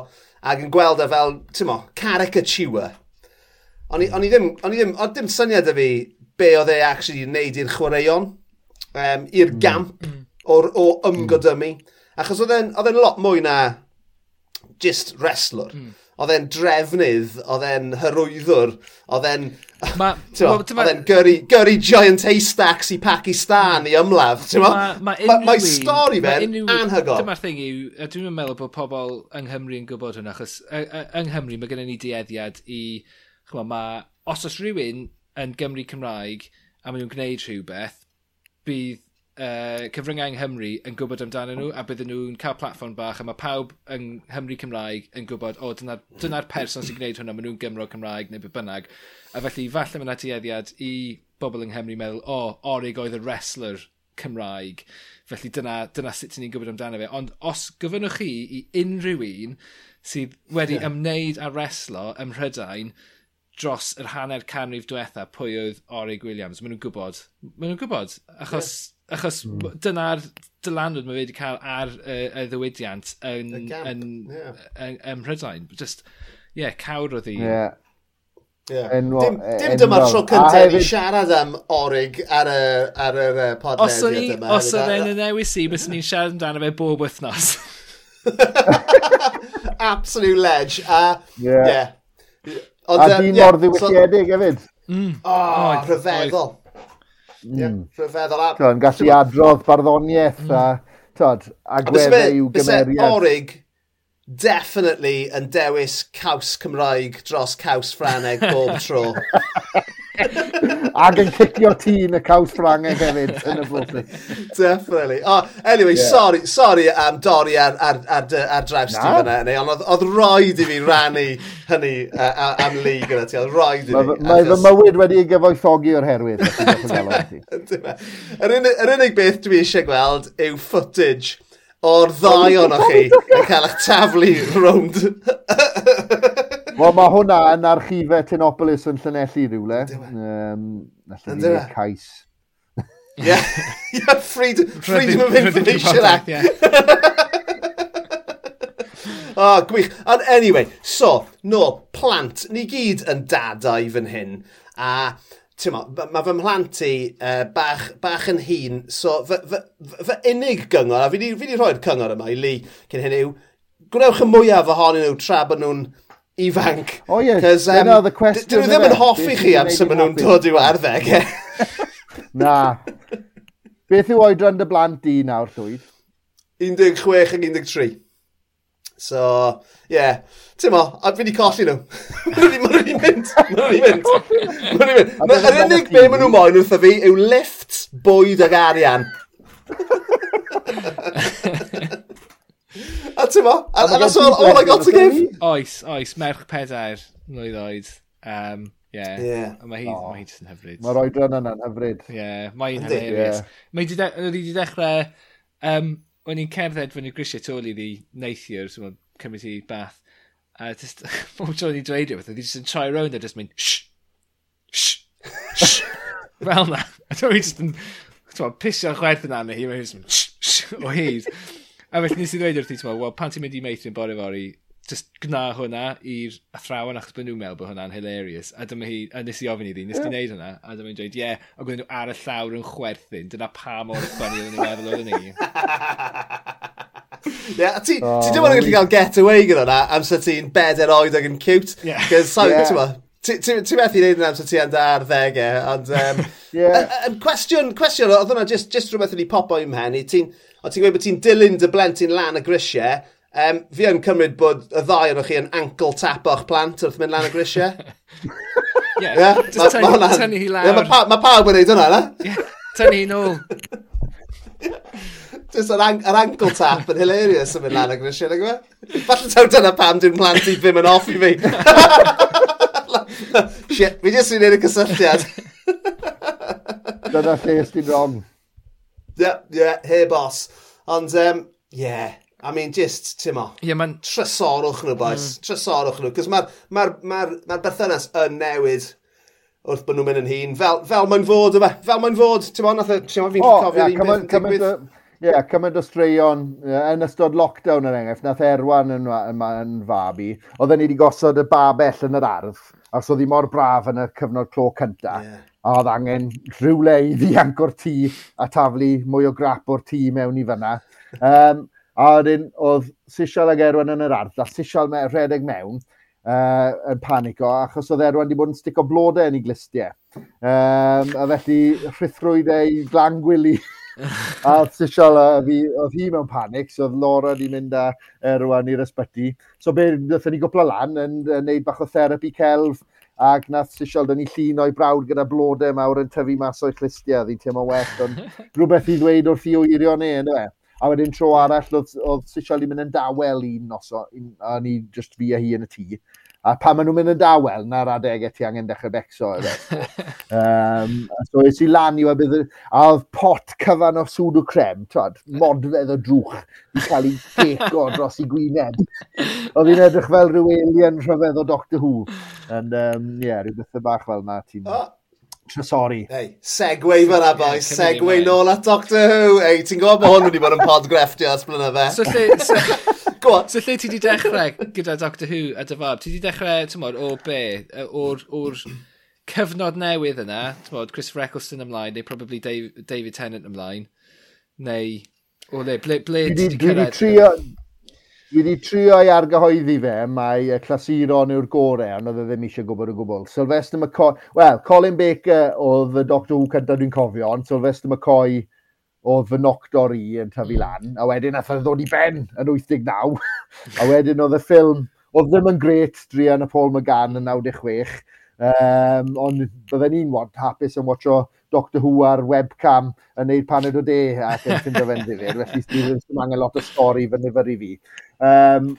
ac yn gweld e fel, ti'n mo, caricature. O'n i, on i ddim, on i ddim, on dim syniad y fi be oedd e actually wneud i'r chwaraeon, um, i'r mm. gamp mm. o'r o, mm. o ymgodymu. Achos oedd e'n lot mwy na just wrestler. Mm oedd e'n drefnydd, oedd e'n hyrwyddwr, oedd e'n... Oedd e'n gyrru giant haystacks i Pakistan i ymladd, ti'n ma? Mae ma, ma stori fe'n anhygol. Dyma'r thing yw, dwi'n meddwl bod pobl yng Nghymru yn gwybod hwnna, achos yng Nghymru mae gennym ni dieddiad i... Chwa, ma, os oes rhywun yn Gymru Cymraeg a maen nhw'n gwneud rhywbeth, bydd uh, cyfryngau yng Nghymru yn gwybod amdanyn nhw a bydden nhw'n cael platform bach a mae pawb yng Nghymru Cymraeg yn gwybod o dyna'r dyna, person sy'n gwneud hwnna, maen nhw'n Gymro Cymraeg neu beth bynnag a felly falle mae'n yna tueddiad i bobl yng Nghymru meddwl o, oh, orig oedd y wrestler Cymraeg. Felly dyna, dyna sut ni'n gwybod amdano fe. Ond os gyfynwch chi i unrhyw un sydd wedi yeah. ymwneud â reslo ym Mhrydain dros yr hanner canrif diwetha pwy oedd Orig Williams, maen nhw'n gwybod. Maen nhw'n gwybod. Achos yeah. Achos mm. dyna'r dylanwyd mae wedi cael ar uh, y ddiwydiant yn, yn, yeah. yn, yn Mhrydain. Just, ie, yeah, cawr oedd hi. Yeah. Yeah. Enwo, dim e, dim enwo. dyma'r tro cyntaf hefyd... i siarad am orig ar y, ar y, ar y podlediad yma. Os oedd e'n y newis i, bys ni'n siarad amdano fe bob wythnos. Absolute ledge. A, yeah. yeah. Ond, a di um, yeah. mor ddiwysiedig so, hefyd. Mm. Oh, oh, rhyfeddol. Mm. Rhyfeddol. A... Yn gallu adrodd barddoniaeth mm. a hmm. tod, agweddau yw gymeriad. Orig, definitely yn dewis caws Cymraeg dros caws Ffraneg bob tro. Ac yn cicio tîn y caws Ffrangeg hefyd yn y blwthi. Definitely. Oh, anyway, yeah. sorry, sorry am dorri ar, ar, ar, ar draws ti fyna, neu, ond oedd oedd roed i fi rannu hynny uh, am lig gyda ti, oedd roed i fi. Mae fy mywyd wedi ei gyfoethogi o'r herwydd. Yr unig beth dwi eisiau gweld yw footage o'r ddau o'n chi yn cael eich taflu rownd Wel, mae hwnna yn archifau Tinopolis yn Llanelli rhywle. Um, Nallwn ni cais. Yeah, yeah freedom, freedom of Information Act. Yeah. oh, gwych. And anyway, so, no, plant, ni gyd yn dadau fan hyn. A, ti'n mo, mae fy mhlant i uh, bach, bach yn hun, so fy, fy, fy unig gyngor, a fi wedi rhoi'r cyngor yma i Lee cyn hyn yw, gwrewch y mwyaf ohonyn nhw tra bod nhw'n ifanc. O ie, dyna um, oedd y cwestiwn. Dyn nhw ddim yn hoffi chi am sy'n maen nhw'n dod i'w arddeg, e? Eh? Na. Beth yw oedran dy blant di nawr, llwyd? 16 ac 13. So, ie. Yeah. Ti'n mo, a fi wedi colli nhw. Mae rhaid i mynd. Mae rhaid i mynd. Mae rhaid i mynd. Yr unig be maen nhw moyn wrtho fi yw lift, bwyd ag arian. A ti'n mo? A that's all, all I got to give. Oes, oes, merch pedair mlynedd oed. Um, Yeah. yeah. Mae hi, oh. mae hi yn hyfryd. Mae'r oedran yna'n hyfryd. Yeah, mae'n hilarious. Yeah. Mae wedi dechrau, um, o'n i'n cerdded fyny grisiau tôl i ddi neithiwr, so mae'n cymryd i bath, a just, pob tro ni'n dweud rhywbeth, ddi just yn troi rownd a just mynd, shh, shh, shh, fel na. A dwi'n just yn, ti'n pisio'r chwerth yna, neu hi, mae'n just mynd, shh, shh, o hyd. A felly nes i ddweud wrth i ti'n wel, pan ti'n mynd i meithrin bore fori, just gna hwnna i'r athrawon achos bod nhw'n meddwl bod hwnna'n hilarious. A dyma hi, a nes i ofyn iddi, nes yeah. ti wneud hwnna? A dyma hi'n dweud, ie, yeah. a gwneud nhw ar y llawr yn chwerthin, dyna pa mor ffynnu oedden ni'n meddwl oedden ni. Ie, yeah, ti, oh, ti ddim yn gallu cael get away gyda hwnna amser ti'n bedair oed ac yn cute. Yeah. Cos, yeah. ti'n Ti'n methu wneud yna amser ti yn dar ddegau, ond... Um, yeah. a, a, a, cwestiwn, cwestiwn, oedd hwnna just, just rhywbeth wedi popo i'm hen i, ti'n o ti'n gweud bod ti'n dilyn dy blentyn lan y grisiau, um, fi yn cymryd bod y ddau o'n chi yn ankle tap o'ch plant wrth mynd lan y grisiau. Ie, yeah, just tynnu ma, ma hi lawr. Yeah, Mae ma pawb yn neud hwnna, na? Ie, tynnu hi nôl. Just yr, an yr ankle tap yn hilarious yn mynd lan y grisiau, na yma? E? Falle taw dyna pam dwi'n plant i ddim yn off i fi. Shit, fi jyst yn gwneud y cysylltiad. Dyna lle ysdi'n wrong yeah, yeah, hey boss. Ond, um, yeah, I mean, just, ti'n mo, yeah, man... trysorwch nhw, boys, mm. trysorwch nhw, cos mae'r ma ma ma berthynas yn newid wrth bod nhw'n mynd yn hun, fel, fel mae'n fod, yma, fel mae'n fod, ti'n mo, nath o, ti'n mo, fi'n cofio yeah, un peth yn digwydd. Ie, yeah, cymaint o straeon yeah, yn ystod lockdown er yn enghraifft, nath Erwan yn, yn, yn fab i, oedden ni wedi gosod y babell yn yr ardd, a oedd hi mor braf yn y cyfnod clo cynta. Yeah a oedd angen rhywle i ddianc o'r tŷ a taflu mwy o grap o'r tŷ mewn i fyna. Um, a wedyn oedd Sisial ag Erwan yn yr ardd, a Sisial me, rhedeg mewn uh, yn panico, achos oedd Erwan wedi bod yn stico blodau yn ei glistiau. Um, a felly rhithrwyd ei glan gwili. a Sisial, oedd hi mewn panic, so oedd Laura wedi mynd â Erwan i'r ysbyty. So be, ddothon ni gwpla lan yn, yn, yn neud bach o therapi celf, ac nath Sisiol dyn ni llun o'i brawd gyda blodau mawr yn tyfu mas o'i clustiau, ddi'n teimlo well, ond rhywbeth i ddweud wrth i oeirio ni, ynddo e? A wedyn tro arall, oedd, oedd Sisiol i mynd yn dawel un noso, a ni just fi a hi yn y tŷ a pan maen nhw'n mynd yn dawel, na'r adegau ti angen dechrau becso. um, so es i lan i weld a oedd pot cyfan o sŵd o crem, twad, modfedd o drwch, i cael ei geco dros i gwyneb. Oedd hi'n edrych fel rhyw alien rhyfedd o Doctor Who. And, um, yeah, rhyw bethau bach fel na ti'n... Oh. Trasori. Hey, segway fan a boi, segway nôl at Doctor Who. Hey, ti'n gwybod bod hwn wedi bod yn pod grefftio as blynydde? So lle, go on. So lle ti di dechrau gyda Doctor Who a dy? Ti di dechrau, ti'n modd, o be? O'r, or cyfnod newydd yna, ti'n modd, Chris Eccleston ymlaen, neu probably Dave, David Tennant ymlaen, neu... O le, ble, ble ti di cyrraedd? trio, dwi wedi trio i argyhoeddi fe, mae y clasuron yw'r gorau, ond oedd e ddim eisiau gwybod y gwbl. Sylvester McCoy, wel, Colin Baker oedd y Doctor Who cyntaf dwi'n cofio, ond Sylvester McCoy o fy noctor i yn tyfu hmm. lan, a wedyn nath oedd ddod i ben yn 89, a wedyn oedd y ffilm, oedd ddim yn gret drian y Paul McGann yn 96, um, ond bydden ni'n hapus yn watcho Doctor Who ar webcam yn neud paned o de ac yn ffind o fe'n ddifur, felly Steve ddim angen lot o stori fy nifer i fi. Um,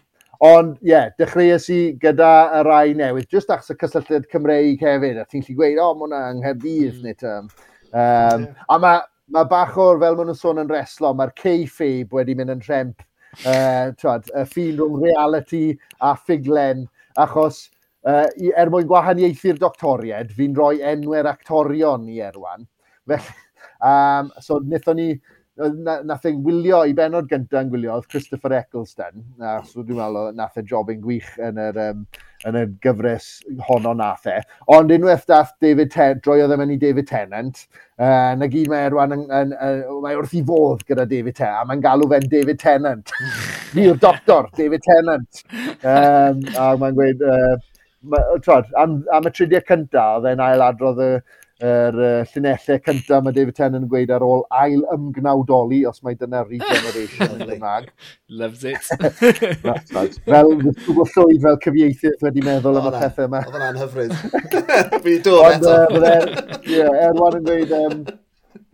ond, ie, yeah, dechreuais i gyda y rai newydd, just achos y cysylltiad Cymreig hefyd, a ti'n lli gweud, o, oh, mae hwnna yng Nghaerdydd, hmm. neu Um, yeah. A mae mae bach o'r, fel maen nhw'n sôn yn reslo, mae'r kayfabe wedi mynd yn rhemp. Uh, twad, y ffin rhwng reality a ffiglen, achos uh, er mwyn gwahaniaethu'r doctoried, fi'n rhoi enwau'r actorion i erwan. Felly, um, so wnaethon ni, na, nath e'n gwylio i benod gyntaf yn gwylio, oedd Christopher Eccleston, a so dwi'n meddwl nath e job yn gwych yn yr um, yn y gyfres honno nath e. Ond unwaith dath David Tennant, droi oedd e mewn i David Tennant, uh, na gyd mae Erwan yn, yn, yn, mae wrth i fodd gyda David Tennant, a mae'n galw fe'n David Tennant. Ni'r doctor, David Tennant. Um, a mae'n gweud, uh, ma, trod, am, am y tridiau cyntaf, oedd e'n ailadrodd y, yr uh, llunellau cyntaf mae David Tennant yn gweud ar ôl ail ymgnawdoli os mae dyna regeneration yn Gymraeg. Loves it. That's right. Fel gwybod llwyd fel cyfieithydd wedi meddwl am y pethau yma. Oedd yna'n hyfryd. Fi dod eto. Ond, e- Erwan yn gweud, um,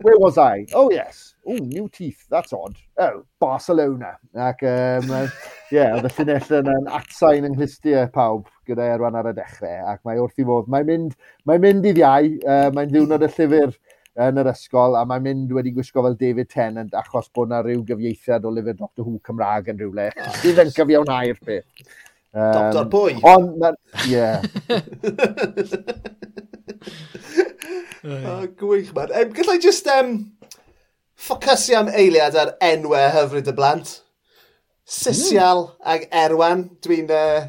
where was I? Oh yes, oh, new teeth, that's odd. Oh, Barcelona. Ac, um, yeah, oedd y llinell yn, yn atsain yng Nghlystiau pawb gyda Erwan ar y dechrau. Ac mae wrth i fod, mae'n mynd, mae mynd i ddiau, uh, mae'n ddiwrnod y llyfr yn yr ysgol, a mae'n mynd wedi gwisgo fel David Tennant achos bod yna rhyw gyfieithiad o lyfr Doctor Who Cymraeg yn rhywle. Fydd ah. yn gyfiawnhau'r peth. Um, Doctor Pwy? Ond, ie. Yeah. oh, gwych, man. Um, gallai just, um, ffocysu am eiliad ar enwau hyfryd y blant. Sisial mm. ag Erwan, dwi'n uh,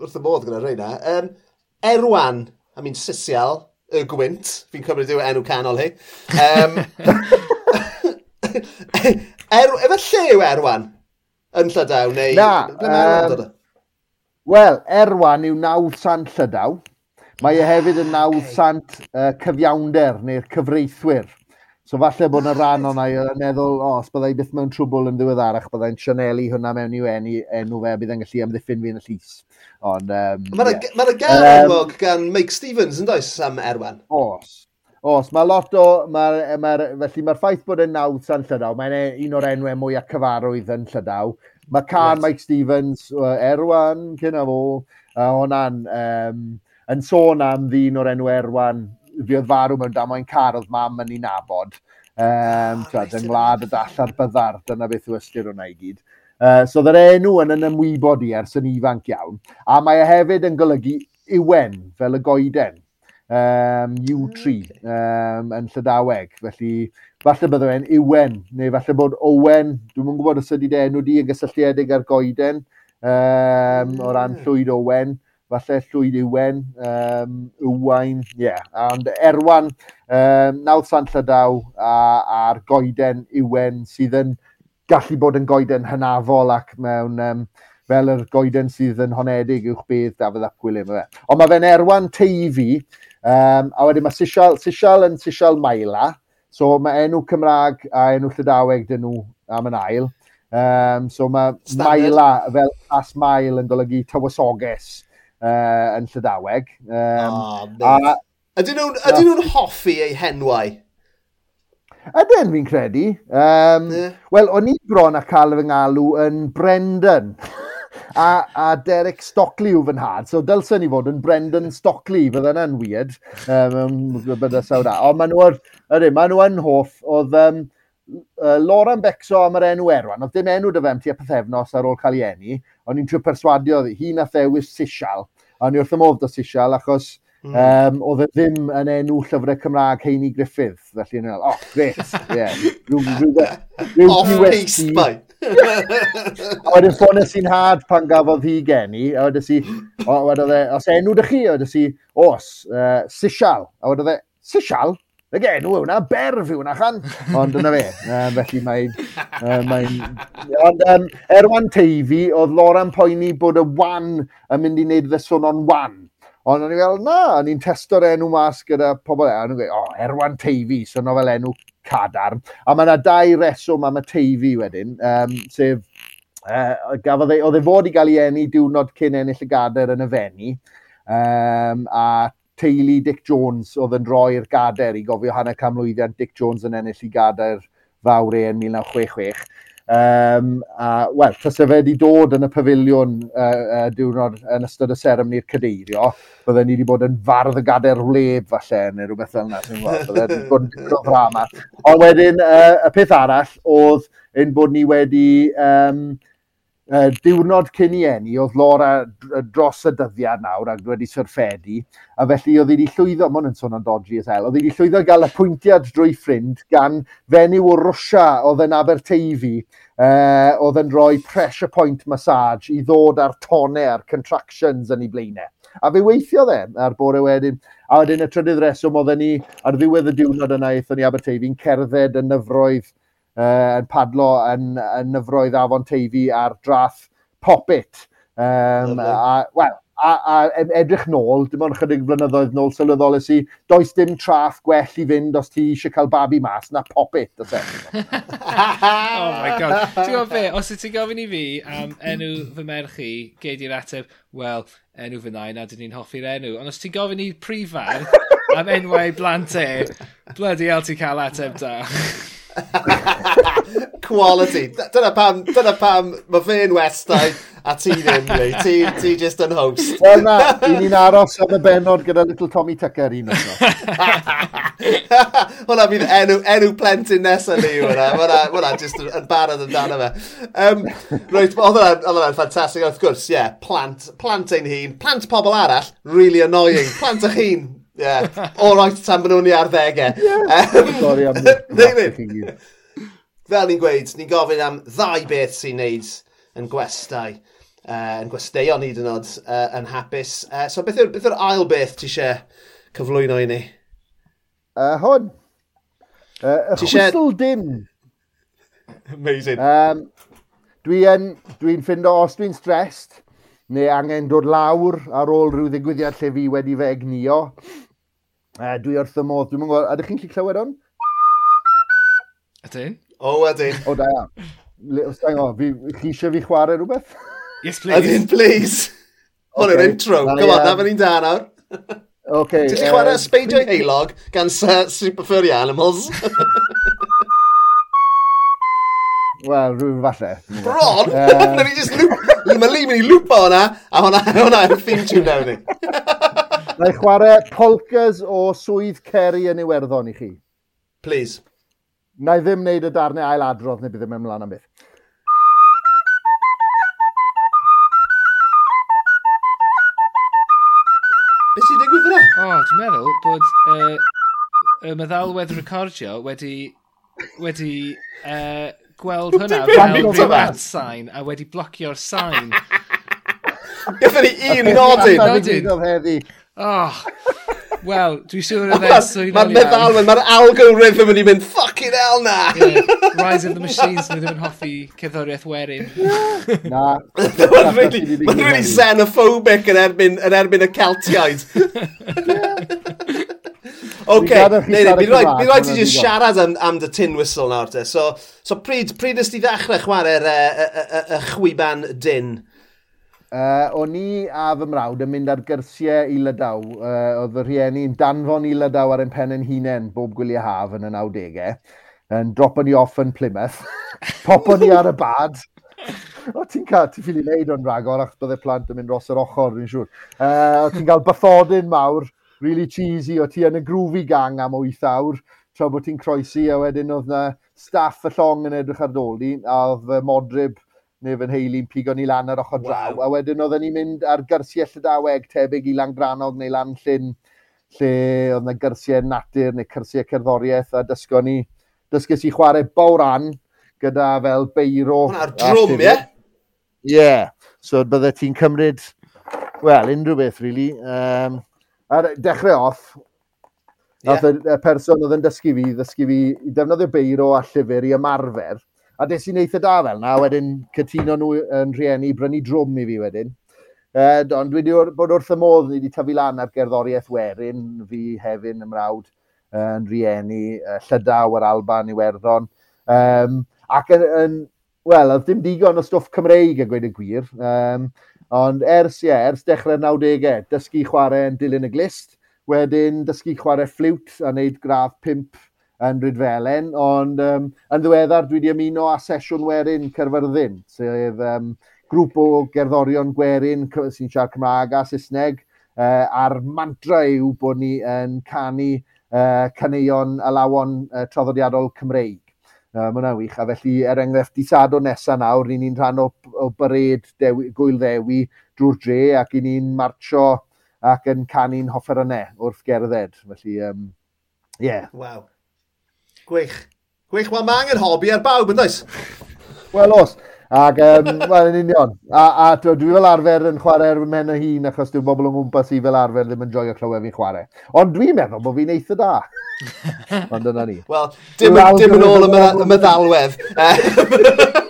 wrth y modd gyda reina. Um, Erwan, I mean Sisial, y gwynt, fi'n cymryd yw enw canol hi. Um, er, efo lle yw Erwan? Yn Llydaw, neu... Na, um, Wel, Erwan yw nawdd sant Llydaw. Mae e hefyd yn ah, nawdd sant uh, cyfiawnder neu'r cyfreithwyr. So falle bod yna rhan o'na i yn meddwl, o, os byddai byth mewn trwbl yn ddiweddarach, byddai'n sianelu hwnna mewn i'w enw, enw fe, bydd yn gallu amddiffyn fi yn y llys. Ond, um, Mae'na yeah. ma garwog um, gan Mike Stevens yn does am Erwan? Os. Os, mae lot o... Ma, e, ma, felly mae'r ffaith bod yn nawdd sa'n Llydaw, mae'n e, un o'r enwau mwy a cyfarwydd yn Llydaw. Mae Can, right. Mike Stevens, Erwan, cyn a fo, a hwnna'n um, yn sôn am ddyn o'r enw Erwan fi oedd farw mewn damwain car, oedd mam yn ei nabod. Um, oh, yng wlad y dall ar byddar, dyna beth yw ystyr hwnna i gyd. Uh, so dda'r enw yn yn ymwybod i ers yn ifanc iawn. A mae e hefyd yn golygu iwen, fel y goeden, um, U3 um, yn Llydaweg. Felly, falle bydde fe'n iwen, neu falle bod Owen, dwi'n yn gwybod os ydy'n enw di yn gysylltiedig ar goeden, um, o ran llwyd Owen falle Llwyd Iwen, um, Ywain, ie. Yeah. Ond Erwan, um, nawdd San Llydaw a'r goeden Iwen sydd yn gallu bod yn goeden hynafol ac mewn um, fel yr goeden sydd yn honedig uwch beth Dafydd Apgwyl yma fe. Ond mae fe'n erwan teifi, um, a wedyn mae Sisial, Sisial yn Sisial Maila, so mae enw Cymraeg a enw Llydaweg dyn nhw am yn ail. Um, so mae Standard. Maila fel as mail yn golygu tywysoges uh, yn Llydaweg. Um, oh, a, Ydyn nhw'n no. nhw hoffi eu henwau? Ydyn fi'n credu. Um, yeah. Wel, o'n i bron a cael fy ngalw yn Brendan. a, a Derek Stockley yw fy nhad. So dylsyn ni fod yn Brendan Stockley, Fydda yn weird. Um, bydda sawd a. Ond maen nhw, yr, maen nhw yn hoff, oedd um, uh, Lauren Becso am yr enw erwan, oedd dim enw dy fem tu a pethefnos ar ôl cael ei eni, ond ni'n trio perswadio ddi, hi na thewis Sisial, a ni wrth ymwrdd o Sisial, achos mm. um, oedd e ddim yn enw llyfrau Cymraeg Heini Griffith, felly yn oh, great, yeah. Rhyw, rhyw, rhyw, Off-paced, bai. a wedyn ffones i'n had pan gafodd hi geni, a wedyn si, o, wedyn e, os enw dy chi, a wedyn si, os, uh, Sisial, a wedyn e, Sisial? Again, yw hwnna berf yw hwnna chan. Ond yna fe. Uh, felly mae'n... Uh, mae ond um, Erwan Teifi, oedd Loran poeni bod y wan yn mynd i wneud feson o'n wan. Ond o'n i fel, na, o'n i'n testo'r enw mas gyda pobl e. O'n i'n gweud, o, oh, Erwan Teifi, so no fel enw cadarn. A mae yna dau reswm am y Teifi wedyn, um, sef uh, gafodd ei, oedd e fod i gael ei enni diwrnod cyn ennill y gader yn y fenni. Um, a teulu Dick Jones oedd yn droi'r gader i gofio hanner camlwyddiant Dick Jones yn ennill i gader fawr e yn 1966. Um, a, wel, tase fe wedi dod yn y pafiliwn uh, uh, diwrnod yn ystod y seremoni'r cadeirio, bydden ni wedi bod yn fardd y gader wleb falle, neu rhywbeth fel yna, dwi'n gwybod, bydden ni wedi bod yn dipyn ddrama. Ond wedyn, uh, y peth arall oedd ein bod ni wedi um, uh, diwrnod cyn i enni, oedd Laura dros y dyddiad nawr ac wedi syrffedi, a felly oedd wedi llwyddo, mae hwn yn sôn am dodgy as hell, oedd wedi llwyddo gael apwyntiad drwy ffrind gan fenyw o Rwsia oedd yn Aberteifi, uh, oedd yn rhoi pressure point massage i ddod ar tonau a'r contractions yn ei blaenau. A fe weithio dde ar bore wedyn. A wedyn y trydydd reswm oedden ni ar ddiwedd y diwrnod yna eithon ni Aberteifi'n cerdded yn nyfroedd uh, padlo yn, yn nyfroedd afon teifi ar drath popit. Um, Lovely. a, well, a, a, edrych nôl, dim ond chydig flynyddoedd nôl sylweddol ys i, does dim traff gwell i fynd os ti eisiau cael babi mas na popit. E? oh my god. Ti'n gwybod be, os ti'n gofyn i fi am enw fy merch i, geid i'r ateb, wel, enw fy nain a dyn ni'n hoffi'r enw. Ond os ti'n gofyn i prifar am enwau blant e, bloody hell ti'n cael ateb da. quality. Dyna pam, dyna pam, mae fe'n westau a ti ddim, neu. Ti, ti just yn host. Wel na, i ni'n aros am y benod gyda little Tommy Tucker un oes. Hwna fydd enw, enw plentyn nesaf ni, hwnna. Hwna just yn barod amdano fe. Um, Rwyt, oedd hwnna'n ffantastig, wrth gwrs, ie. Yeah, plant, plant ein hun. Plant pobl arall, really annoying. Plant eich hun, ie. Yeah. All right, tan bod nhw'n i ar ddegau. Yeah. Um, Sorry am... fel ni'n gweud, ni'n gofyn am ddau beth sy'n neud yn gwestai, uh, yn gwesteion hyd yn oed uh, yn hapus. Uh, so beth yw'r yw ail beth ti eisiau cyflwyno i ni? Uh, hwn. Uh, y chwysl dim. Amazing. Um, Dwi'n dwi, dwi ffindo os dwi'n stressed, neu angen dod lawr ar ôl rhyw ddigwyddiad lle fi wedi fe egnio. Uh, dwi wrth y modd, dwi'n gwybod, ydych chi'n gallu clywed hwn? Ydyn. O, wedyn. O, da iawn. Sain o, fi, chi eisiau fi chwarae rhywbeth? Yes, please. Wedyn, please. Hwn okay. intro. Come on, na fan ni'n da nawr. Okay, Ti'n uh, chwarae eh, Speidio Heilog gan uh, eh, Super Furry Animals? Wel, rhywun falle. Bron! Na ni just loop... Mae Lee mynd i lwpa hwnna, a hwnna, hwnna yn theme tune nawr ni. Na i chwarae polkas o swydd Ceri yn Iwerddon i chi. Please na i ddim wneud y darnau ail adrodd neu bydd e ddim ymlaen am beth. Beth sy'n digwydd fyna? O, oh, dwi'n meddwl bod uh, y meddalwedd recordio wedi, wedi uh, gweld hwnna fel rhyw ad sign a wedi blocio'r sign. Gyda ni un nodyn. Nodyn. Oh, Wel, dwi'n siŵr oedd e'n swyddo'n Mae'r meddalwedd, mae'r algorithm yn i mynd, fucking hell na! Yeah, Rise of the Machines nhw ddim yn hoffi cerddoriaeth werin. na. Mae'n really, really xenophobic yn erbyn, yn erbyn y Celtiaid. OK, neu, mi roed ti just siarad am, am dy tin whistle nawr te. So, so pryd, pryd ysdi ddechrau chwarae'r uh, uh, uh, chwiban din? Uh, o'n i a fy mrawd yn mynd ar gyrsiau i Lydaw. Uh, oedd y rhieni'n danfon i Lydaw ar ein pen yn hunain bob gwyliau haf yn y 90au. Yn dropo ni off yn Plymouth. Popo ni ar y bad. O, ti'n cael, ti'n ffili wneud o'n ragor, achos bydde plant yn mynd dros yr ochr, fi'n siŵr. Uh, o, ti'n cael bythodyn mawr, really cheesy, o ti yn y grwfi gang am 8 awr, tra bod ti'n croesi, a wedyn oedd na staff y llong yn edrych ar doli, a oedd uh, Modrib neu fy nheulu'n pigo ni lan ar ochr draw. Wow. A wedyn oedden ni'n mynd ar gyrsiau Llydaweg tebyg i Langranog neu Lan Llyn, lle oedd yna gyrsiau natur neu cyrsiau cerddoriaeth a dysgo ni, dysgus i chwarae bawran gyda fel beiro. Hwna'r drwm, ie? Ie, yeah. so byddai ti'n cymryd, wel, unrhyw beth, really. Um, a dechrau off, yeah. y person oedd yn dysgu fi, ddysgu fi i defnyddio beiro a llyfr i ymarfer, A des i'n eitha da fel na, wedyn cytuno nhw yn rhieni brynu drwm i fi wedyn. Uh, ond dwi wedi bod wrth y modd, ni wedi tyfu lan ar gerddoriaeth werin, fi hefyn ymrawd yn rhieni, uh, Llydaw yr Alban Iwerddon. Um, ac yn, yn wel, oedd dim digon o stwff Cymreig a gweud y gwir. Um, ond ers, ie, ers dechrau'r 90au, dysgu chwarae yn dilyn y glist, wedyn dysgu chwarae ffliwt a wneud gradd 5 yn Rydfelen, ond um, yn ddiweddar dwi wedi ymuno â sesiwn werin Cerfyrddin, sef um, grŵp o gerddorion gwerin sy'n siarad Cymraeg a Saesneg, uh, a'r mantra yw bod ni yn canu uh, caneuon alawon uh, traddodiadol Cymreig. Uh, Mae hwnna'n wych, a felly er enghraifft di sado nesaf nawr, ni'n ni rhan o, o byred dewi, gwyl ddewi drwy'r dre ac i ni'n marcho ac yn canu'n hoffer yna wrth gerdded. Felly, um, yeah. Wow. Gwych. Gwych, wel mae angen hobi ar bawb yn does? Wel os. Ac, um, wel, yn union. A, a dwi, dwi fel arfer yn chwarae'r men y hun achos dwi'n bobl yn gwmpas i fel arfer ddim yn joio clywed fi'n chwarae. Ond dwi'n meddwl bod fi'n eitha da. Ond dyna ni. Wel, dim, dim, dim yn ôl y meddalwedd.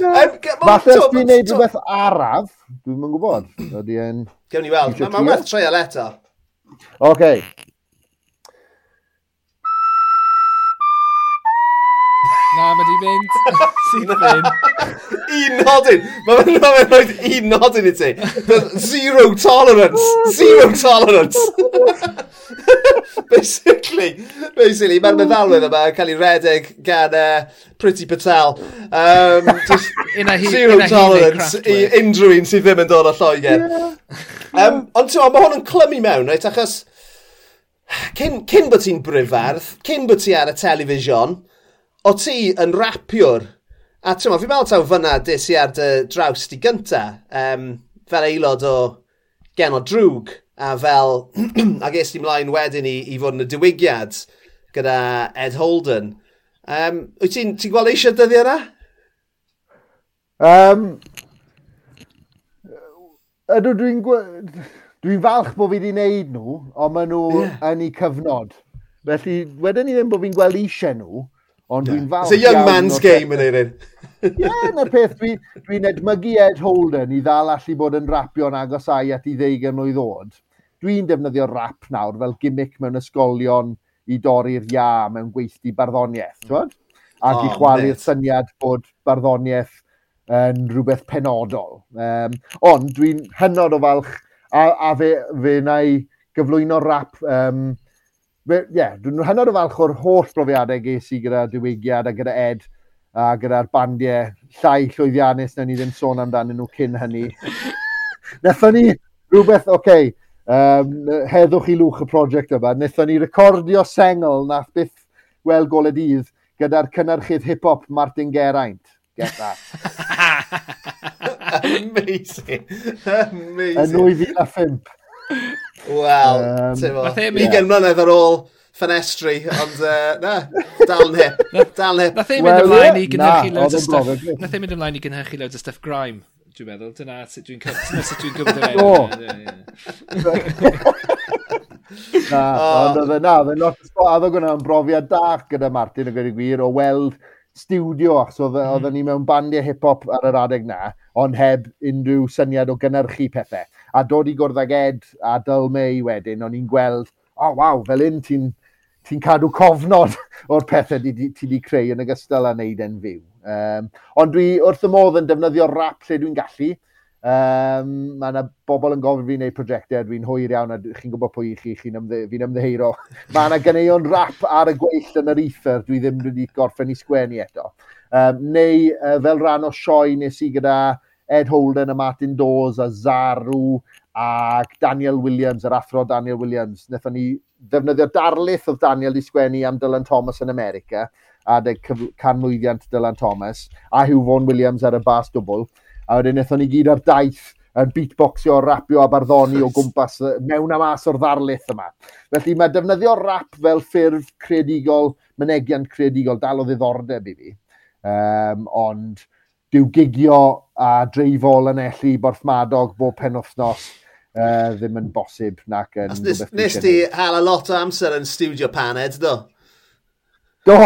Falle os dwi'n neud rhywbeth araf, dwi'n mynd gwybod. Gewn ni weld, mae'n werth treol eto. Oce, okay. Na, mae di mynd. Sydd fynd. Un nodyn. Mae'n fe'n ma rhoi un nodyn i ti. Zero tolerance. Zero tolerance. basically, basically, mae'r meddalwedd yma yn cael ei redeg gan uh, Pretty Patel. Um, just he, zero tolerance i unrhyw un sydd ddim yn dod o Lloegr. Um, ond ti'n mae hwn yn clymu mewn, reit, achos cyn, cyn bod ti'n bryfardd, cyn bod ti ar y telefisiwn, o ti yn rapiwr, a ti'n fi'n meddwl taw fyna des i ar dy draws di gynta, um, fel aelod o gen o drwg, a fel, a ges ti mlaen wedyn i, i fod yn y diwygiad gyda Ed Holden. Um, wyt ti'n ti gweld eisiau dyddi yna? Um, ydw dwi'n dwi'n falch bod fi wedi wneud nhw, ond maen nhw yeah. yn eu cyfnod. Felly, wedyn ni ddim bod fi'n gweld eisiau nhw, Ond dwi'n falch... It's a young man's game e- yn eirin. Ie, yeah, na'r peth dwi'n dwi, edmygu Ed Holden i ddal allu bod yn rapio'n agosau at i ddeugen o'i ddod. Dwi'n defnyddio rap nawr fel gimmick mewn ysgolion i dorri'r ia mewn gweithdi barddoniaeth, ti'n Ac oh, i chwalu'r syniad bod barddoniaeth yn rhywbeth penodol. Um, ond dwi'n hynod o falch a, a fe, fe na i gyflwyno rap um, ie, yeah, dwi'n hynod o falch o'r holl brofiadau ges i gyda diwygiad a gyda Ed a gyda'r bandiau llai llwyddiannus na ni ddim sôn amdanyn nhw cyn hynny. Nethon ni rhywbeth, oce, okay, um, heddwch i lwch y prosiect yma, nethon ni recordio sengl na byth wel golau dydd gyda'r cynnyrchydd hip-hop Martin Geraint. Get that. Amazing. Amazing. Yn 2005. Wel, um, ti'n mo, 20 mlynedd ar ôl ffenestri, ond uh, na, dal yn hip. Dal yn hip. Nath ei mynd ymlaen i gynhyrchu loads o stuff. Nath ei mynd ymlaen i gynhyrchu loads o stuff grime, dwi'n meddwl. Dyna sut dwi'n gwybod e. Na, ond oedd e- yna, oedd e yna, oedd yna yn brofiad dach gyda Martin yn gyda'i gwir o weld studio, achos oedd mm. ni mewn bandiau hip-hop ar yr adeg na, ond heb unrhyw syniad o gynnyrchu pethau a dod i gwrdd ag Ed a Dylmei wedyn, o'n i'n gweld, o oh, waw, fel un ti'n ti cadw cofnod o'r pethau ti wedi creu yn ogystal â wneud e'n fyw. Um, ond dwi wrth y modd yn defnyddio rap lle dwi'n gallu. Um, mae yna bobl yn gofyn fi wneud prosiectau, dwi'n hwyr iawn a chi'n gwybod pwy i chi, chi'n ymdde, fi'n ymddeheiro. mae yna ganeion rap ar y gweill yn yr ether, dwi ddim wedi gorffen i sgwennu eto. Um, neu uh, fel rhan o sioe nes i gyda Ed Holden a Martin Dawes a Zaru ac Daniel Williams, yr athro Daniel Williams. Nethon ni ddefnyddio darlith oedd Daniel i sgwennu am Dylan Thomas yn America a dy canmwyddiant Dylan Thomas a Hugh Vaughan Williams ar y bas dwbl. A wedyn nethon ni gyd ar daith yn beatboxio, rapio a barddoni o gwmpas mewn a mas o'r ddarlith yma. Felly mae defnyddio rap fel ffurf credigol, mynegiant credigol, dal o ddiddordeb i fi. Um, ond dyw gigio a dreifol yn elli borthmadog bob penwthnos uh, ddim yn bosib nac yn... Nes, nes ti hal a lot o amser yn studio paned, do? Do,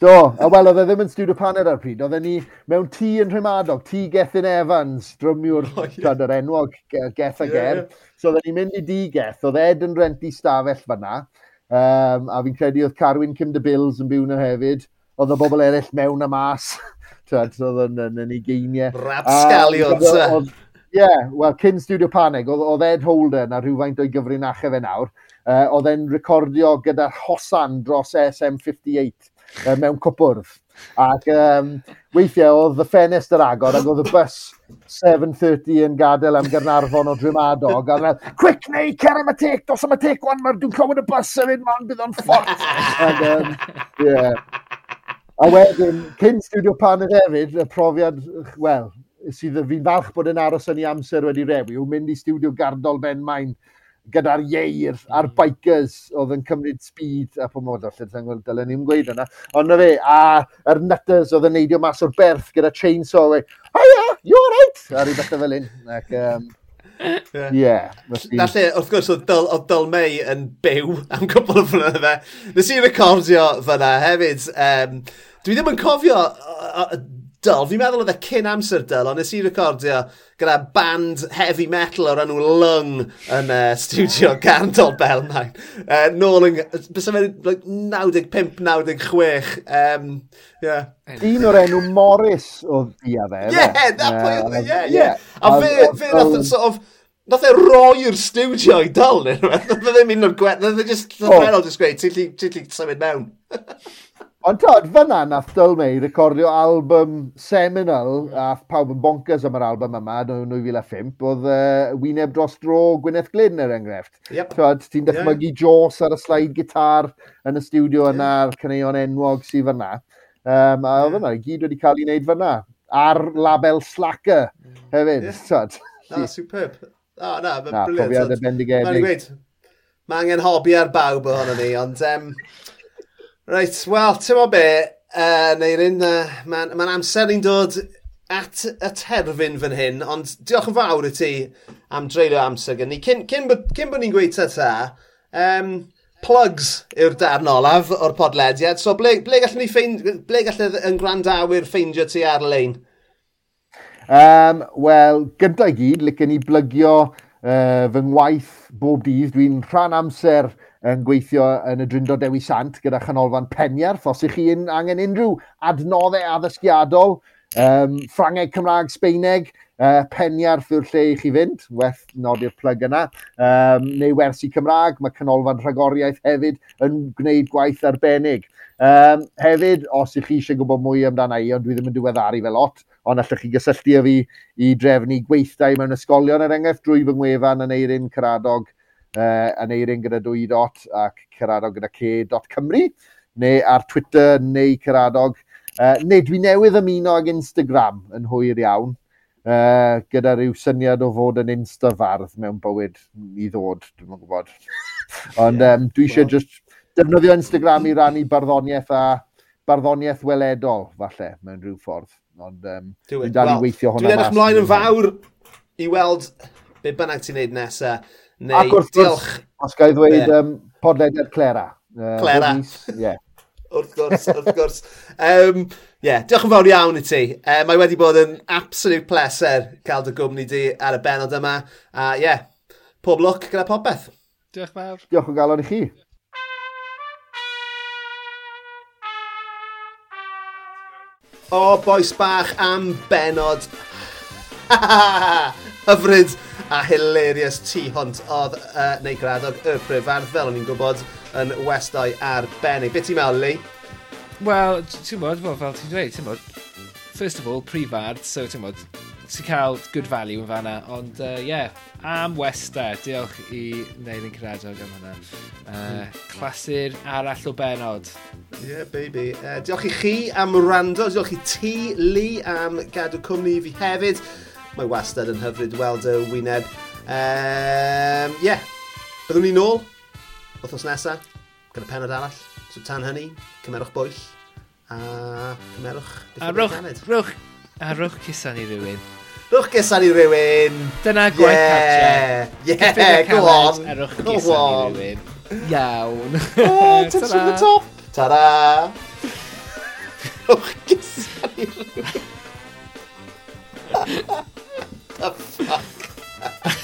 do. A wel, oedd e ddim yn studio paned ar pryd. Oedd e ni mewn tŷ yn Rhymadog, tŷ Gethin Evans, drymiwr oh, yeah. yr enwog Geth a Ger. Yeah, yeah. So oedd ni'n mynd i digeth. Oedd Ed yn renti stafell fyna. Um, a fi'n credu oedd Carwyn Cym de Bills yn byw yna hefyd oedd y bobl eraill mewn a mas. Tad, oedd yn, yn, yn ei ugeiniau. Rap scalion, Ie, wel, cyn Studio Panic, oedd oedd Ed Holden a rhywfaint o'i gyfrinachau fe nawr, uh, oedd e'n recordio gyda hosan dros SM58 uh, mewn cwpwrdd. Ac um, weithiau oedd y ffenest yr agor ac oedd y bus 7.30 yn gadael am Gernarfon o Drymadog. A fel, quick neu, cer am y tec, dos am y tec, wan, mae'r dwi'n clywed y bus yn mynd, man, bydd o'n ffort. Ac, um, yeah. A wedyn, cyn studio Paner hefyd, y profiad, wel, sydd fi'n falch bod yn aros yn ei amser wedi rewi, yw mynd i studio gardol Ben Main gyda'r ieir a'r mm. bikers oedd yn cymryd speed a pomodo, allan ti'n gweld, dylen ni'n gweud yna. Ond na fe, a yr nutters oedd yn neidio mas o'r berth gyda chainsaw, a hiya, you alright? A rhywbeth fel un. Ac, um, Ie. Yeah. Felly... Na lle, wrth gwrs, oedd Dyl, oedd Dyl May yn byw am gwbl o flynydde. Nes i recordio fyna hefyd. Um, dwi ddim yn cofio dyl. Fi'n meddwl oedd e cyn amser dyl, ond nes i recordio gyda band heavy metal o'r enw Lung yn uh, studio Gandol Belmain. Uh, nôl yn... Bys fe'n like, 95-96. Um, yeah. Un o'r enw Morris oedd ia fe. Yeah, na pwy oedd e, ie. yeah. A fe, fe nath, e sort of, Nath e roi'r studio i dal neu rhywbeth. Nath e ddim un o'r gwerth. Nath e just, nath e oh. Oh, just gweud, ti'n lli symud mewn. Ond tod, fyna nath Dylmei recordio album seminal, mm. a pawb yn bonkers am yr album yma, yn 2005, oedd uh, wyneb dros dro Gwyneth Glyn er enghraifft. Yep. Tod, ti'n dychmygu yeah. Jaws ar y slide gitar yn y studio yna, yeah. a'r cyneuon enwog sydd fyna. Um, a oedd yeah. yna, gyd wedi cael ei wneud fyna. Ar label Slacker mm. hefyd, yeah. tod. Na, superb. O, na, mae'n briliant. Na, profiad y bendigedig. Mae'n gweud, mae angen hobi ar bawb ohono ni, ond... Um, Reit, wel, ti'n mo be, uh, Neirin, uh, mae'n ma, amser i'n dod at y terfyn fan hyn, ond diolch yn fawr i ti am dreulio amser gen i. Cyn, cyn, cyn bod ni'n gweud ta ta, um, plugs yw'r darn olaf o'r podlediad, so ble, ble gallwn ni ffeind, ble gallwn yn grandawyr ffeindio ti ar-lein? Um, Wel, gyda gyd, licen ni blygio uh, fy ngwaith bob dydd. Dwi'n rhan amser yn gweithio yn y Dryndo Dewi Sant gyda chanolfan Penierth. Os ych chi angen unrhyw adnoddau addysgiadol, um, Ffrangeg, Cymraeg, Sbeineg, uh, Penierth yw'r lle i chi fynd, werth nodi'r plug yna, um, neu wersi Cymraeg, mae canolfan rhagoriaeth hefyd yn gwneud gwaith arbennig. Um, hefyd, os ych chi eisiau gwybod mwy amdana i, ond dwi ddim yn diweddaru fel lot, ond allwch chi gysylltu â fi i drefnu gweithdau mewn ysgolion er enghraifft drwy fy ngwefan yn eirin Caradog uh, yn eirin gyda dwy dot ac cyradog gyda C dot Cymru, neu ar Twitter neu cyradog. Uh, neu dwi newydd ymuno ag Instagram yn hwyr iawn uh, gyda rhyw syniad o fod yn Instafardd mewn bywyd i ddod, dwi'n yn gwybod. Ond yeah, um, dwi eisiau well. just defnyddio Instagram i rannu barddoniaeth a barddoniaeth weledol, falle, mewn rhyw ffordd. Ond um, e- dwi'n dal well, i weithio hwnna. Dwi'n edrych mlaen yn fawr i weld be bynnag ti'n neud nesaf. Neu, Ac wrth diolch. Os gael ddweud yeah. um, podlediad Clera. Uh, Clera. Yeah. wrth gwrs, wrth gwrs. Um, yeah, diolch yn fawr iawn i ti. Uh, mae wedi bod yn absolute pleser cael dy gwmni di ar y benod yma. A uh, yeah, pob lwc gyda popeth. Diolch fawr. Diolch yn galon i chi. O, oh, boes bach am benod. Hyfryd a hilarious tu hwnt oedd uh, neu gradog y pryfardd fel o'n i'n gwybod yn westau arbennig. Be ti'n meddwl, Lee? Wel, ti'n bod, well, fel ti'n dweud, ti'n bod, first of all, prifard, so ti'n bod, ti'n cael good value yn fanna, ond ie, uh, yeah, am Wester, diolch i Neilyn Cradog am hynna. Uh, hmm. clasur arall o benod. Yeah, baby. Uh, diolch i chi am rando, diolch i ti, Lee, am gadw cwmni i fi hefyd. Mae wastad yn hyfryd weld y wyneb. Ehm, um, yeah, byddwn ni nôl wythnos nesaf gyda penod arall. So tan hynny, cymerwch bwyll a cymerwch... A rwch, rwch, a rwch cysan i rywun. Rwch gysan i rywun. Dyna gwaith yeah. cartre. Yeah, go on. A rwch gysan i rywun. Iawn. Oh, touch on the top. Ta-da. rwch gysan i rywun. the fuck?